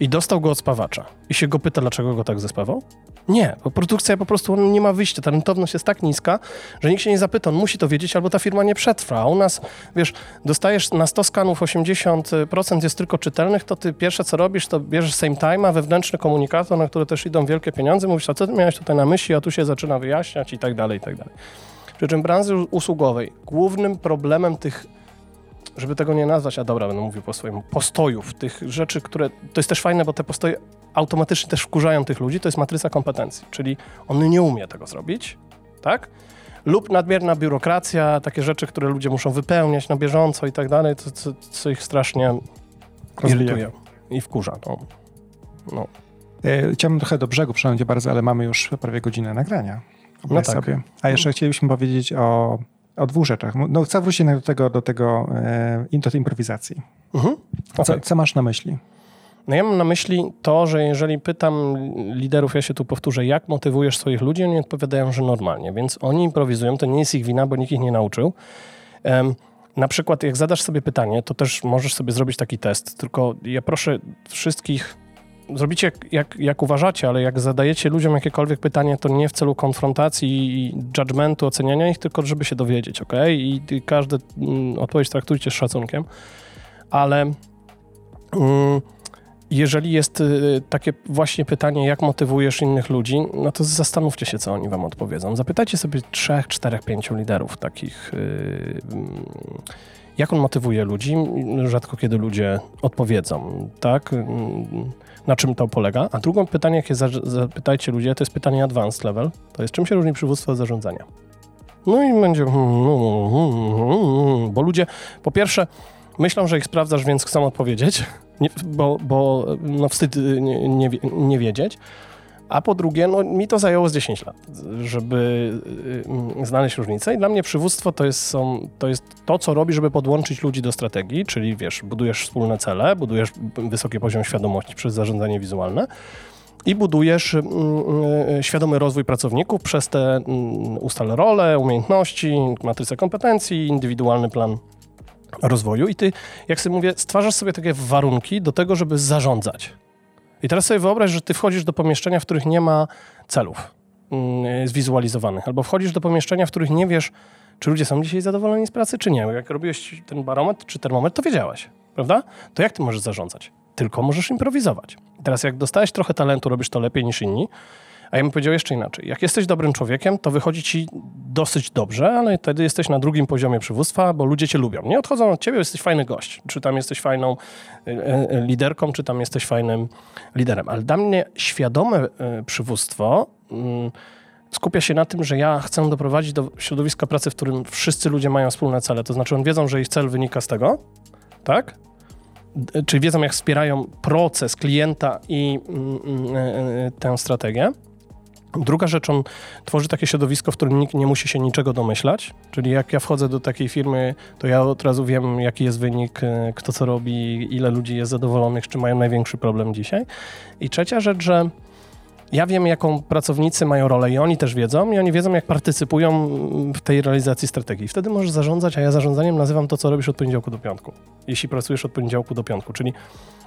i dostał go od spawacza i się go pyta, dlaczego go tak zespawał? Nie, bo produkcja po prostu nie ma wyjścia. Ta rentowność jest tak niska, że nikt się nie zapyta, on musi to wiedzieć, albo ta firma nie przetrwa. A u nas, wiesz, dostajesz na 100 skanów 80% jest tylko czytelnych, to ty pierwsze co robisz, to bierzesz same time'a, wewnętrzny komunikator, na które też idą wielkie pieniądze, mówisz, a co ty miałeś tutaj na myśli, a tu się zaczyna wyjaśniać i tak dalej, i tak dalej. Przy czym branży usługowej głównym problemem tych żeby tego nie nazwać, a dobra, będę mówił po swojemu, postojów, tych rzeczy, które, to jest też fajne, bo te postoje automatycznie też wkurzają tych ludzi, to jest matryca kompetencji, czyli on nie umie tego zrobić, tak? Lub nadmierna biurokracja, takie rzeczy, które ludzie muszą wypełniać na bieżąco i tak dalej, to, co, co ich strasznie irytuje i wkurza. No. no. E, chciałbym trochę do brzegu przynajmniej bardzo, ale mamy już prawie godzinę nagrania. No tak. Sobie. A jeszcze chcielibyśmy powiedzieć o o dwóch rzeczach. No, chcę wrócić do tego, do tego, e, do tej improwizacji. Mhm. Okay. Co, co masz na myśli? No ja mam na myśli to, że jeżeli pytam liderów, ja się tu powtórzę, jak motywujesz swoich ludzi, oni odpowiadają, że normalnie, więc oni improwizują, to nie jest ich wina, bo nikt ich nie nauczył. Um, na przykład, jak zadasz sobie pytanie, to też możesz sobie zrobić taki test, tylko ja proszę wszystkich zrobicie jak, jak, uważacie, ale jak zadajecie ludziom jakiekolwiek pytanie, to nie w celu konfrontacji i judgmentu, oceniania ich, tylko żeby się dowiedzieć, ok? I, każdy mm, odpowiedź traktujcie z szacunkiem, ale mm, jeżeli jest y, takie właśnie pytanie, jak motywujesz innych ludzi, no to zastanówcie się, co oni wam odpowiedzą. Zapytajcie sobie trzech, czterech, pięciu liderów takich... Y, mm, jak on motywuje ludzi? Rzadko kiedy ludzie odpowiedzą, tak? Na czym to polega. A drugą pytanie, jakie zapytajcie ludzie, to jest pytanie advanced level. To jest czym się różni przywództwo od zarządzania. No i będzie, hmm, hmm, hmm, bo ludzie po pierwsze myślą, że ich sprawdzasz, więc chcą odpowiedzieć, bo, bo no wstyd nie, nie, nie wiedzieć. A po drugie, no, mi to zajęło z 10 lat, żeby y, znaleźć różnicę. I dla mnie przywództwo to jest, są, to jest to, co robi, żeby podłączyć ludzi do strategii, czyli wiesz, budujesz wspólne cele, budujesz wysoki poziom świadomości przez zarządzanie wizualne i budujesz y, y, świadomy rozwój pracowników przez te y, ustale role, umiejętności, matrycę kompetencji, indywidualny plan rozwoju. I ty, jak sobie mówię, stwarzasz sobie takie warunki do tego, żeby zarządzać. I teraz sobie wyobraź, że ty wchodzisz do pomieszczenia, w których nie ma celów mm, zwizualizowanych, albo wchodzisz do pomieszczenia, w których nie wiesz, czy ludzie są dzisiaj zadowoleni z pracy, czy nie. Jak robiłeś ten barometr czy termometr, to wiedziałeś, prawda? To jak ty możesz zarządzać? Tylko możesz improwizować. I teraz jak dostałeś trochę talentu, robisz to lepiej niż inni, a ja bym powiedział jeszcze inaczej. Jak jesteś dobrym człowiekiem, to wychodzi ci dosyć dobrze, ale wtedy jesteś na drugim poziomie przywództwa, bo ludzie cię lubią. Nie odchodzą od ciebie, jesteś fajny gość. Czy tam jesteś fajną e, e, liderką, czy tam jesteś fajnym liderem. Ale dla mnie świadome e, przywództwo mm, skupia się na tym, że ja chcę doprowadzić do środowiska pracy, w którym wszyscy ludzie mają wspólne cele. To znaczy, oni wiedzą, że ich cel wynika z tego, tak? Czyli wiedzą, jak wspierają proces klienta i mm, mm, tę strategię Druga rzecz, on tworzy takie środowisko, w którym nikt nie musi się niczego domyślać. Czyli jak ja wchodzę do takiej firmy, to ja od razu wiem, jaki jest wynik, e, kto co robi, ile ludzi jest zadowolonych, czy mają największy problem dzisiaj. I trzecia rzecz, że ja wiem, jaką pracownicy mają rolę i oni też wiedzą i oni wiedzą, jak partycypują w tej realizacji strategii. Wtedy możesz zarządzać, a ja zarządzaniem nazywam to, co robisz od poniedziałku do piątku. Jeśli pracujesz od poniedziałku do piątku, czyli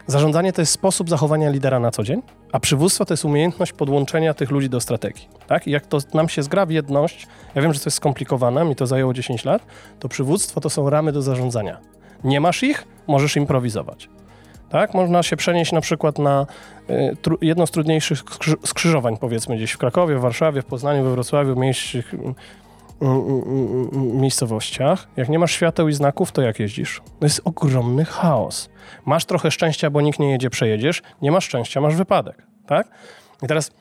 zarządzanie to jest sposób zachowania lidera na co dzień, a przywództwo to jest umiejętność podłączenia tych ludzi do strategii. Tak? I jak to nam się zgra w jedność, ja wiem, że to jest skomplikowane, mi to zajęło 10 lat, to przywództwo to są ramy do zarządzania. Nie masz ich, możesz improwizować. Tak? Można się przenieść na przykład na y, tru, jedno z trudniejszych skrzyżowań, powiedzmy gdzieś w Krakowie, w Warszawie, w Poznaniu, we Wrocławiu, mniejszych y, miejscowościach. Jak nie masz świateł i znaków, to jak jeździsz? To jest ogromny chaos. Masz trochę szczęścia, bo nikt nie jedzie, przejedziesz. Nie masz szczęścia, masz wypadek. Tak? I teraz,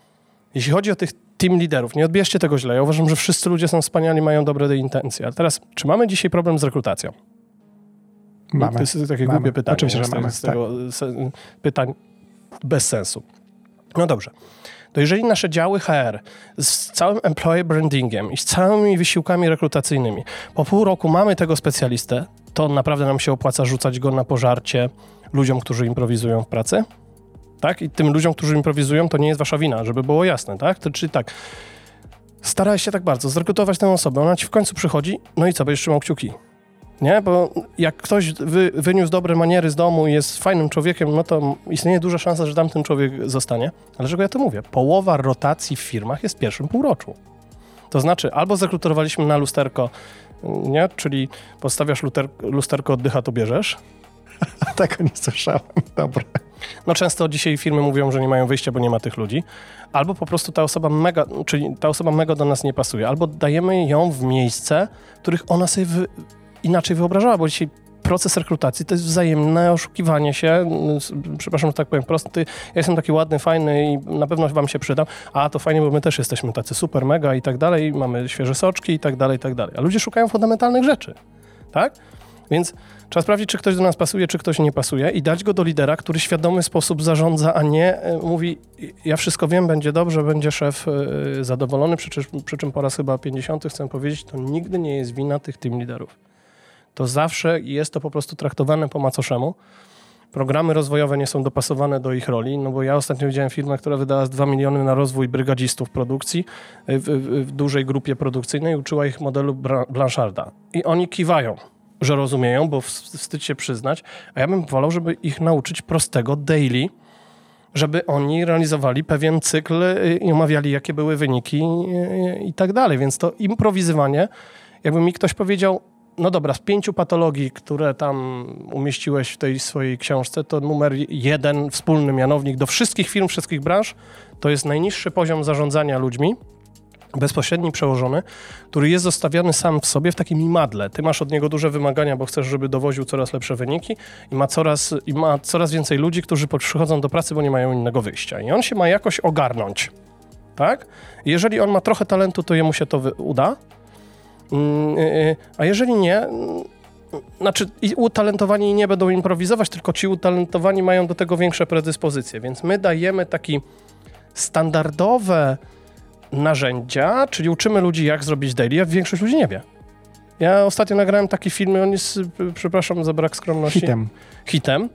jeśli chodzi o tych team liderów, nie odbierzcie tego źle. Ja uważam, że wszyscy ludzie są wspaniali, mają dobre intencje. Ale teraz, czy mamy dzisiaj problem z rekrutacją? Mamy. To jest takie mamy. głupie pytanie. Oczywiście, że mamy. Z tego tak. pytań bez sensu. No dobrze. To jeżeli nasze działy HR z całym employee brandingiem i z całymi wysiłkami rekrutacyjnymi po pół roku mamy tego specjalistę, to naprawdę nam się opłaca rzucać go na pożarcie ludziom, którzy improwizują w pracy? Tak? I tym ludziom, którzy improwizują, to nie jest wasza wina, żeby było jasne, tak? To, czyli tak, staraj się tak bardzo zrekrutować tę osobę, ona ci w końcu przychodzi, no i co, będziesz trzymał kciuki nie? Bo jak ktoś wy, wyniósł dobre maniery z domu i jest fajnym człowiekiem, no to istnieje duża szansa, że tamten człowiek zostanie. Ale dlaczego ja to mówię? Połowa rotacji w firmach jest w pierwszym półroczu. To znaczy, albo zrekrutowaliśmy na lusterko, nie? Czyli postawiasz luster, lusterko, oddycha, to bierzesz. Tego nie słyszałem. Dobra. No często dzisiaj firmy mówią, że nie mają wyjścia, bo nie ma tych ludzi. Albo po prostu ta osoba mega, czyli ta osoba mega do nas nie pasuje. Albo dajemy ją w miejsce, w których ona sobie wy, inaczej wyobrażała, bo dzisiaj proces rekrutacji to jest wzajemne oszukiwanie się. Przepraszam, że tak powiem prosto. Ja jestem taki ładny, fajny i na pewno wam się przydam. A to fajnie, bo my też jesteśmy tacy super, mega i tak dalej. Mamy świeże soczki i tak dalej, i tak dalej. A ludzie szukają fundamentalnych rzeczy. Tak? Więc trzeba sprawdzić, czy ktoś do nas pasuje, czy ktoś nie pasuje i dać go do lidera, który świadomy sposób zarządza, a nie e, mówi, ja wszystko wiem, będzie dobrze, będzie szef e, zadowolony, przy przy czym po raz chyba 50 chcę powiedzieć, to nigdy nie jest wina tych tym liderów to zawsze jest to po prostu traktowane po macoszemu. Programy rozwojowe nie są dopasowane do ich roli, no bo ja ostatnio widziałem firmę, która wydała 2 miliony na rozwój brygadzistów produkcji w, w, w dużej grupie produkcyjnej, uczyła ich modelu Blancharda. I oni kiwają, że rozumieją, bo wstyd się przyznać, a ja bym wolał, żeby ich nauczyć prostego daily, żeby oni realizowali pewien cykl y, i omawiali, jakie były wyniki y, i tak dalej. Więc to improwizowanie, jakby mi ktoś powiedział, no dobra, z pięciu patologii, które tam umieściłeś w tej swojej książce, to numer jeden, wspólny mianownik do wszystkich firm, wszystkich branż, to jest najniższy poziom zarządzania ludźmi, bezpośredni przełożony, który jest zostawiony sam w sobie w takim imadle. Ty masz od niego duże wymagania, bo chcesz, żeby dowoził coraz lepsze wyniki i ma coraz, i ma coraz więcej ludzi, którzy przychodzą do pracy, bo nie mają innego wyjścia. I on się ma jakoś ogarnąć. Tak? jeżeli on ma trochę talentu, to jemu się to uda, a jeżeli nie, mm, znaczy utalentowani nie będą improwizować, tylko ci utalentowani mają do tego większe predyspozycje, więc my dajemy taki standardowe narzędzia, czyli uczymy ludzi jak zrobić daily, a większość ludzi nie wie. Ja ostatnio nagrałem taki film, on jest, przepraszam za brak skromności. Hitem. Hitem.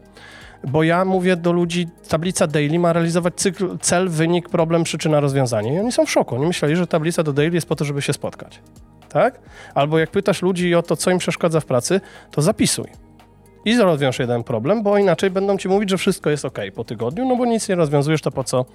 Bo ja mówię do ludzi, tablica daily ma realizować cykl, cel, wynik, problem, przyczyna, rozwiązanie. I oni są w szoku. Oni myśleli, że tablica do daily jest po to, żeby się spotkać tak? Albo jak pytasz ludzi o to, co im przeszkadza w pracy, to zapisuj. I rozwiąż jeden problem, bo inaczej będą ci mówić, że wszystko jest ok po tygodniu, no bo nic nie rozwiązujesz, to po co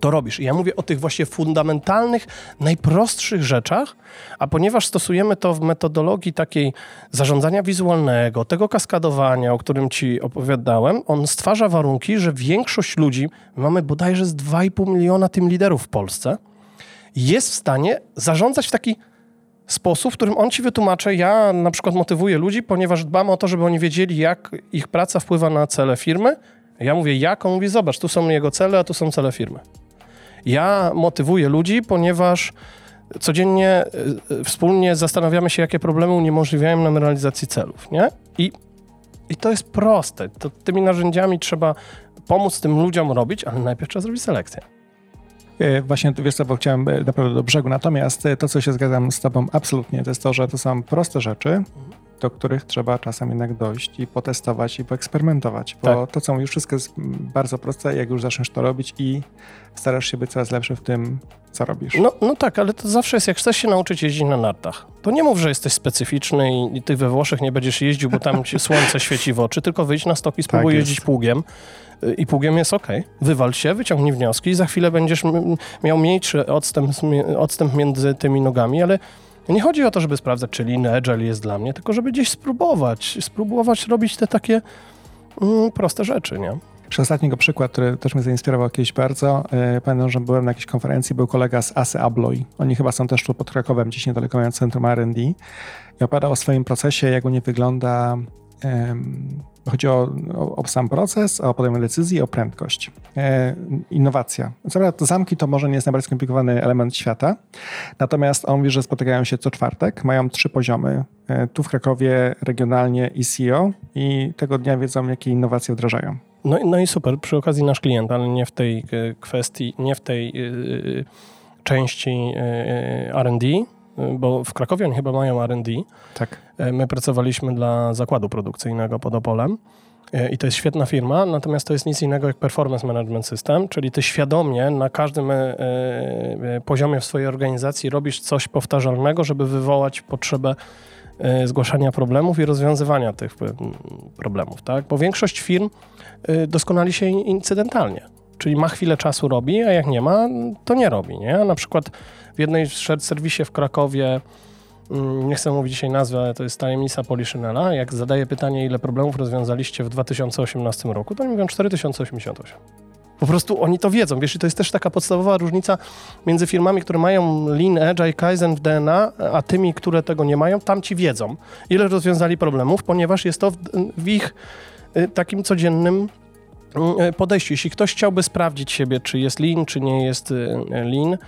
to robisz. I ja mówię o tych właśnie fundamentalnych, najprostszych rzeczach, a ponieważ stosujemy to w metodologii takiej zarządzania wizualnego, tego kaskadowania, o którym ci opowiadałem, on stwarza warunki, że większość ludzi, mamy bodajże z 2,5 miliona tym liderów w Polsce, jest w stanie zarządzać w taki sposób, w którym on ci wytłumaczy, ja na przykład motywuję ludzi, ponieważ dbam o to, żeby oni wiedzieli, jak ich praca wpływa na cele firmy. Ja mówię, jak? On mówi, zobacz, tu są jego cele, a tu są cele firmy. Ja motywuję ludzi, ponieważ codziennie y, wspólnie zastanawiamy się, jakie problemy uniemożliwiają nam realizacji celów, nie? I, i to jest proste. To tymi narzędziami trzeba pomóc tym ludziom robić, ale najpierw trzeba zrobić selekcję. E, właśnie, wiesz co, bo chciałem e, naprawdę do brzegu. Natomiast e, to, co się zgadzam z tobą absolutnie, to jest to, że to są proste rzeczy, do których trzeba czasem jednak dojść i potestować i poeksperymentować, bo tak. to, co mówisz, wszystko jest bardzo proste, jak już zaczniesz to robić i starasz się być coraz lepszy w tym, co robisz. No, no tak, ale to zawsze jest, jak chcesz się nauczyć jeździć na nartach, to nie mów, że jesteś specyficzny i, i ty we Włoszech nie będziesz jeździł, bo tam słońce świeci w oczy, tylko wyjdź na stoki, spróbuj tak jeździć pługiem i pługiem jest ok. Wywal się, wyciągnij wnioski za chwilę będziesz miał mniejszy odstęp, odstęp między tymi nogami, ale nie chodzi o to, żeby sprawdzać, czy lean agile jest dla mnie, tylko żeby gdzieś spróbować, spróbować robić te takie mm, proste rzeczy, nie? Jeszcze ostatniego przykład, który też mnie zainspirował kiedyś bardzo. Yy, pamiętam, że byłem na jakiejś konferencji, był kolega z ASE Abloy. Oni chyba są też tu pod Krakowem, gdzieś niedaleko mają centrum R&D. I opowiadał o swoim procesie, jak u nie wygląda Chodzi o, o, o, sam proces, o podejmowanie decyzji, o prędkość. E, innowacja. Co zamki to może nie jest najbardziej skomplikowany element świata, natomiast on mówi, że spotykają się co czwartek, mają trzy poziomy. E, tu w Krakowie regionalnie i CEO i tego dnia wiedzą, jakie innowacje wdrażają. No, no i super, przy okazji nasz klient, ale nie w tej e, kwestii, nie w tej yy, części yy, R&D, bo w Krakowie oni chyba mają R&D. Tak. E, my pracowaliśmy dla zakładu produkcyjnego pod Opolem e, i to jest świetna firma, natomiast to jest nic innego jak performance management system, czyli ty świadomie na każdym e, poziomie w swojej organizacji robisz coś powtarzalnego, żeby wywołać potrzebę zgłaszania problemów i rozwiązywania tych problemów, tak? Bo większość firm doskonali się incydentalnie. Czyli ma chwilę czasu robi, a jak nie ma, to nie robi. Nie? A na przykład w jednej shared serwisie w Krakowie, mm, nie chcę mówić dzisiaj nazwy, ale to jest tajemnica Poliszynela, jak zadaję pytanie, ile problemów rozwiązaliście w 2018 roku, to oni mówią 4088. Po prostu oni to wiedzą, wiesz, i to jest też taka podstawowa różnica między firmami, które mają Lean, Agile, Kaizen w DNA, a tymi, które tego nie mają, tam ci wiedzą, ile rozwiązali problemów, ponieważ jest to w, w ich y, takim codziennym y, podejściu. Jeśli ktoś chciałby sprawdzić siebie, czy jest lean, czy nie jest y, lean,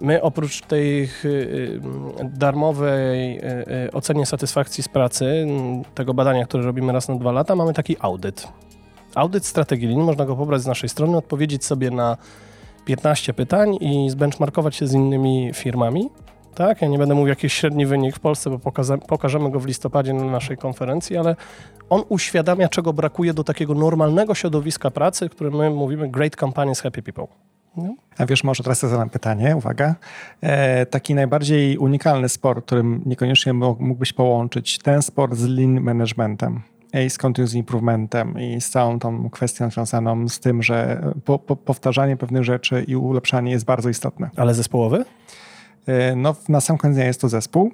My oprócz tej y, y, darmowej y, ocenie satysfakcji z pracy, tego badania, które robimy raz na dwa lata, mamy taki audyt. Audyt strategii linii, można go pobrać z naszej strony, odpowiedzieć sobie na 15 pytań i zbenchmarkować się z innymi firmami. Tak, ja nie będę mówił jakiś średni wynik w Polsce, bo pokażemy go w listopadzie na naszej konferencji, ale on uświadamia, czego brakuje do takiego normalnego środowiska pracy, które my mówimy Great Companies, Happy People. No. A wiesz, może teraz zadam pytanie, uwaga. E, taki najbardziej unikalny sport, którym niekoniecznie mógłbyś połączyć ten sport z lean managementem i z continuous improvementem i z całą tą kwestią związaną z tym, że po, po, powtarzanie pewnych rzeczy i ulepszanie jest bardzo istotne. Ale zespołowy? E, no, na sam koniec jest to zespół,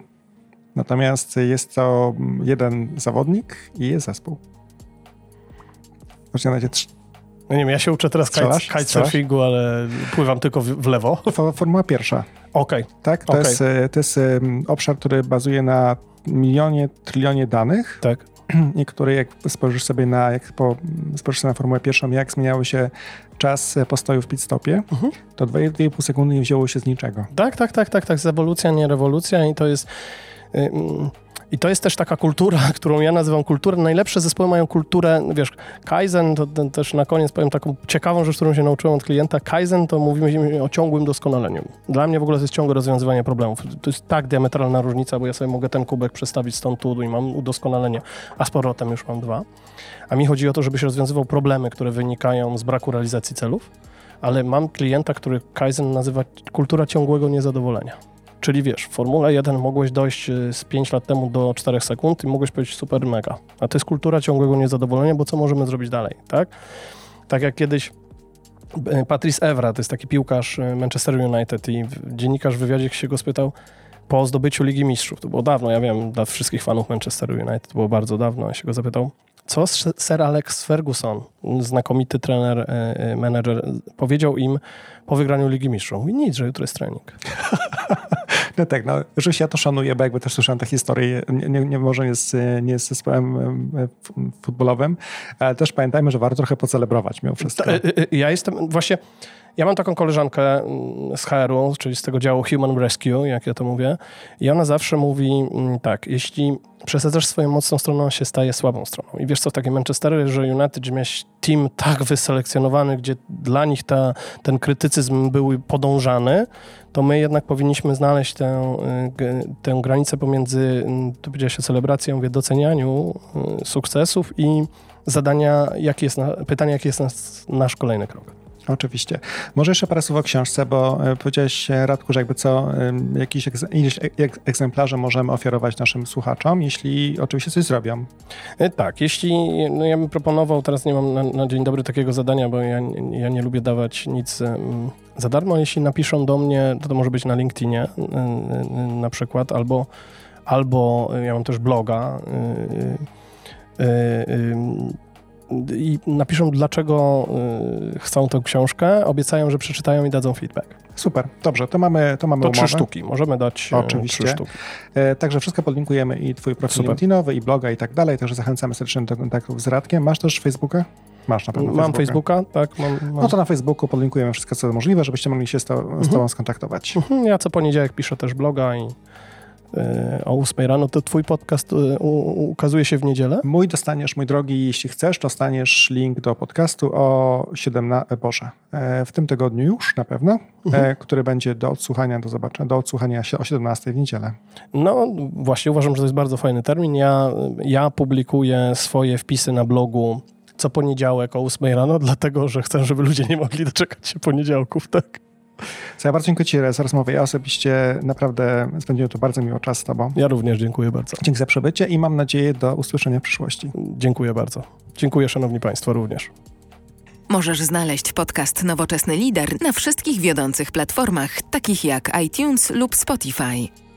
natomiast jest to jeden zawodnik i jest zespół. Można no nie wiem, ja się uczę teraz kitesurfingu, ale pływam tylko w, w lewo. Formuła pierwsza. Okej. Okay. Tak, to, okay. jest, e, to jest obszar, który bazuje na milionie, trylionie danych. Tak. I który jak spojrzysz sobie na, jak po, spojrzysz na formułę pierwszą, jak zmieniały się czas postoju w pit stopie, mhm. to 2,5 sekundy nie wzięło się z niczego. Tak, tak, tak, tak, tak. Z ewolucja, nie rewolucja i to jest... I to jest też taka kultura, którą ja nazywam kulturą. Najlepsze zespoły mają kulturę, wiesz, Kaizen, to, to, też na koniec powiem taką ciekawą rzecz, którą się nauczyłem od klienta. Kaizen to mówimy o ciągłym doskonaleniu. Dla mnie w ogóle to jest ciągłe rozwiązywanie problemów. To jest tak diametralna różnica, bo ja sobie mogę ten kubek przestawić stąd tu i mam udoskonalenie, a z powrotem już mam dwa. A mi chodzi o to, żebyś rozwiązywał problemy, które wynikają z braku realizacji celów, ale mam klienta, który Kaizen nazywa kultura ciągłego niezadowolenia. Czyli wiesz, w Formule 1 mogłeś dojść y, z 5 lat temu do 4 sekund i mogłeś powiedzieć super mega. A to jest kultura ciągłego niezadowolenia, bo co możemy zrobić dalej, tak? Tak jak kiedyś y, Patrice Evra, to jest taki piłkarz y, Manchester United i dziennikarz w wywiadzie się go spytał po zdobyciu Ligi Mistrzów, to było dawno, ja wiem, dla wszystkich fanów Manchester United, to było bardzo dawno, ja się go zapytał, co Sir Alex Ferguson, znakomity trener, menedżer, powiedział im po wygraniu Ligi Mistrzów? Mówi nic, że jutro jest trening. No tak, no, ja to szanuję, bo jakby też słyszałem te historie, nie, nie, nie może nie z, nie z zespołem e, futbolowym, ale też pamiętajmy, że warto trochę pocelebrować mimo wszystko. E, e, ja jestem właśnie, Ja mam taką koleżankę mm, z HR-u, czyli z tego działu Human Rescue, jak ja to mówię, i ona zawsze mówi mm, tak, jeśli przesadzasz swoją mocną stroną, on się staje słabą stroną. I wiesz co, w takim Manchesterze, United, miałeś team tak wyselekcjonowany, gdzie dla nich ta, ten krytycyzm był podążany, to my jednak powinniśmy znaleźć tę, y, tę granicę pomiędzy, y, tu powiedziałeś o celebracji, mówię, docenianiu y, sukcesów i zadania, jaki jest na, pytania, jaki jest nas, nasz kolejny krok. Oczywiście. Może jeszcze parę słów o książce, bo e, powiedziałeś, e, Radku, że jakby co, jakieś egzemplarze możemy ofiarować naszym słuchaczom, jeśli oczywiście coś zrobią. E, tak, jeśli, no ja bym proponował, teraz nie mam na, na dzień dobry takiego zadania, bo ja, ja nie lubię dawać nic za darmo, jeśli napiszą do mnie, to to może być na LinkedInie na przykład, albo, albo ja mam też bloga, i napiszą, dlaczego y, chcą tę książkę, obiecają, że przeczytają i dadzą feedback. Super, dobrze, to mamy To mamy to trzy sztuki, możemy dać e, Oczywiście. trzy sztuki. E, także wszystko podlinkujemy i twój profil LinkedInowy, i bloga i tak dalej, także zachęcamy serdecznie do kontaktów z Radkiem. Masz też Facebooka? Masz na pewno Mam Facebooka, tak. Mam, mam. No to na Facebooku podlinkujemy wszystko, co możliwe, żebyście mogli się z, to, z mhm. Tobą skontaktować. Mhm, ja co poniedziałek piszę też bloga i o 8 rano, to twój podcast e, ukazuje się w niedzielę? Mój dostaniesz, mój drogi, jeśli chcesz, dostaniesz link do podcastu o 17, Boże, e, w tym tygodniu już na pewno, mhm. który będzie do odsłuchania, do zobaczenia, do odsłuchania o 17 w niedzielę. No właśnie, uważam, że to jest bardzo fajny termin. Ja, ja publikuję swoje wpisy na blogu co poniedziałek o 8 rano, dlatego, że chcę, żeby ludzie nie mogli doczekać się poniedziałków, tak? Co ja bardzo dziękuję Ci za rozmowę. Ja osobiście naprawdę spędziłem tu bardzo miło czas z Tobą. Ja również dziękuję bardzo. Dzięki za przybycie i mam nadzieję do usłyszenia w przyszłości. Dziękuję bardzo. Dziękuję Szanowni Państwo również. Możesz znaleźć podcast Nowoczesny Lider na wszystkich wiodących platformach, takich jak iTunes lub Spotify.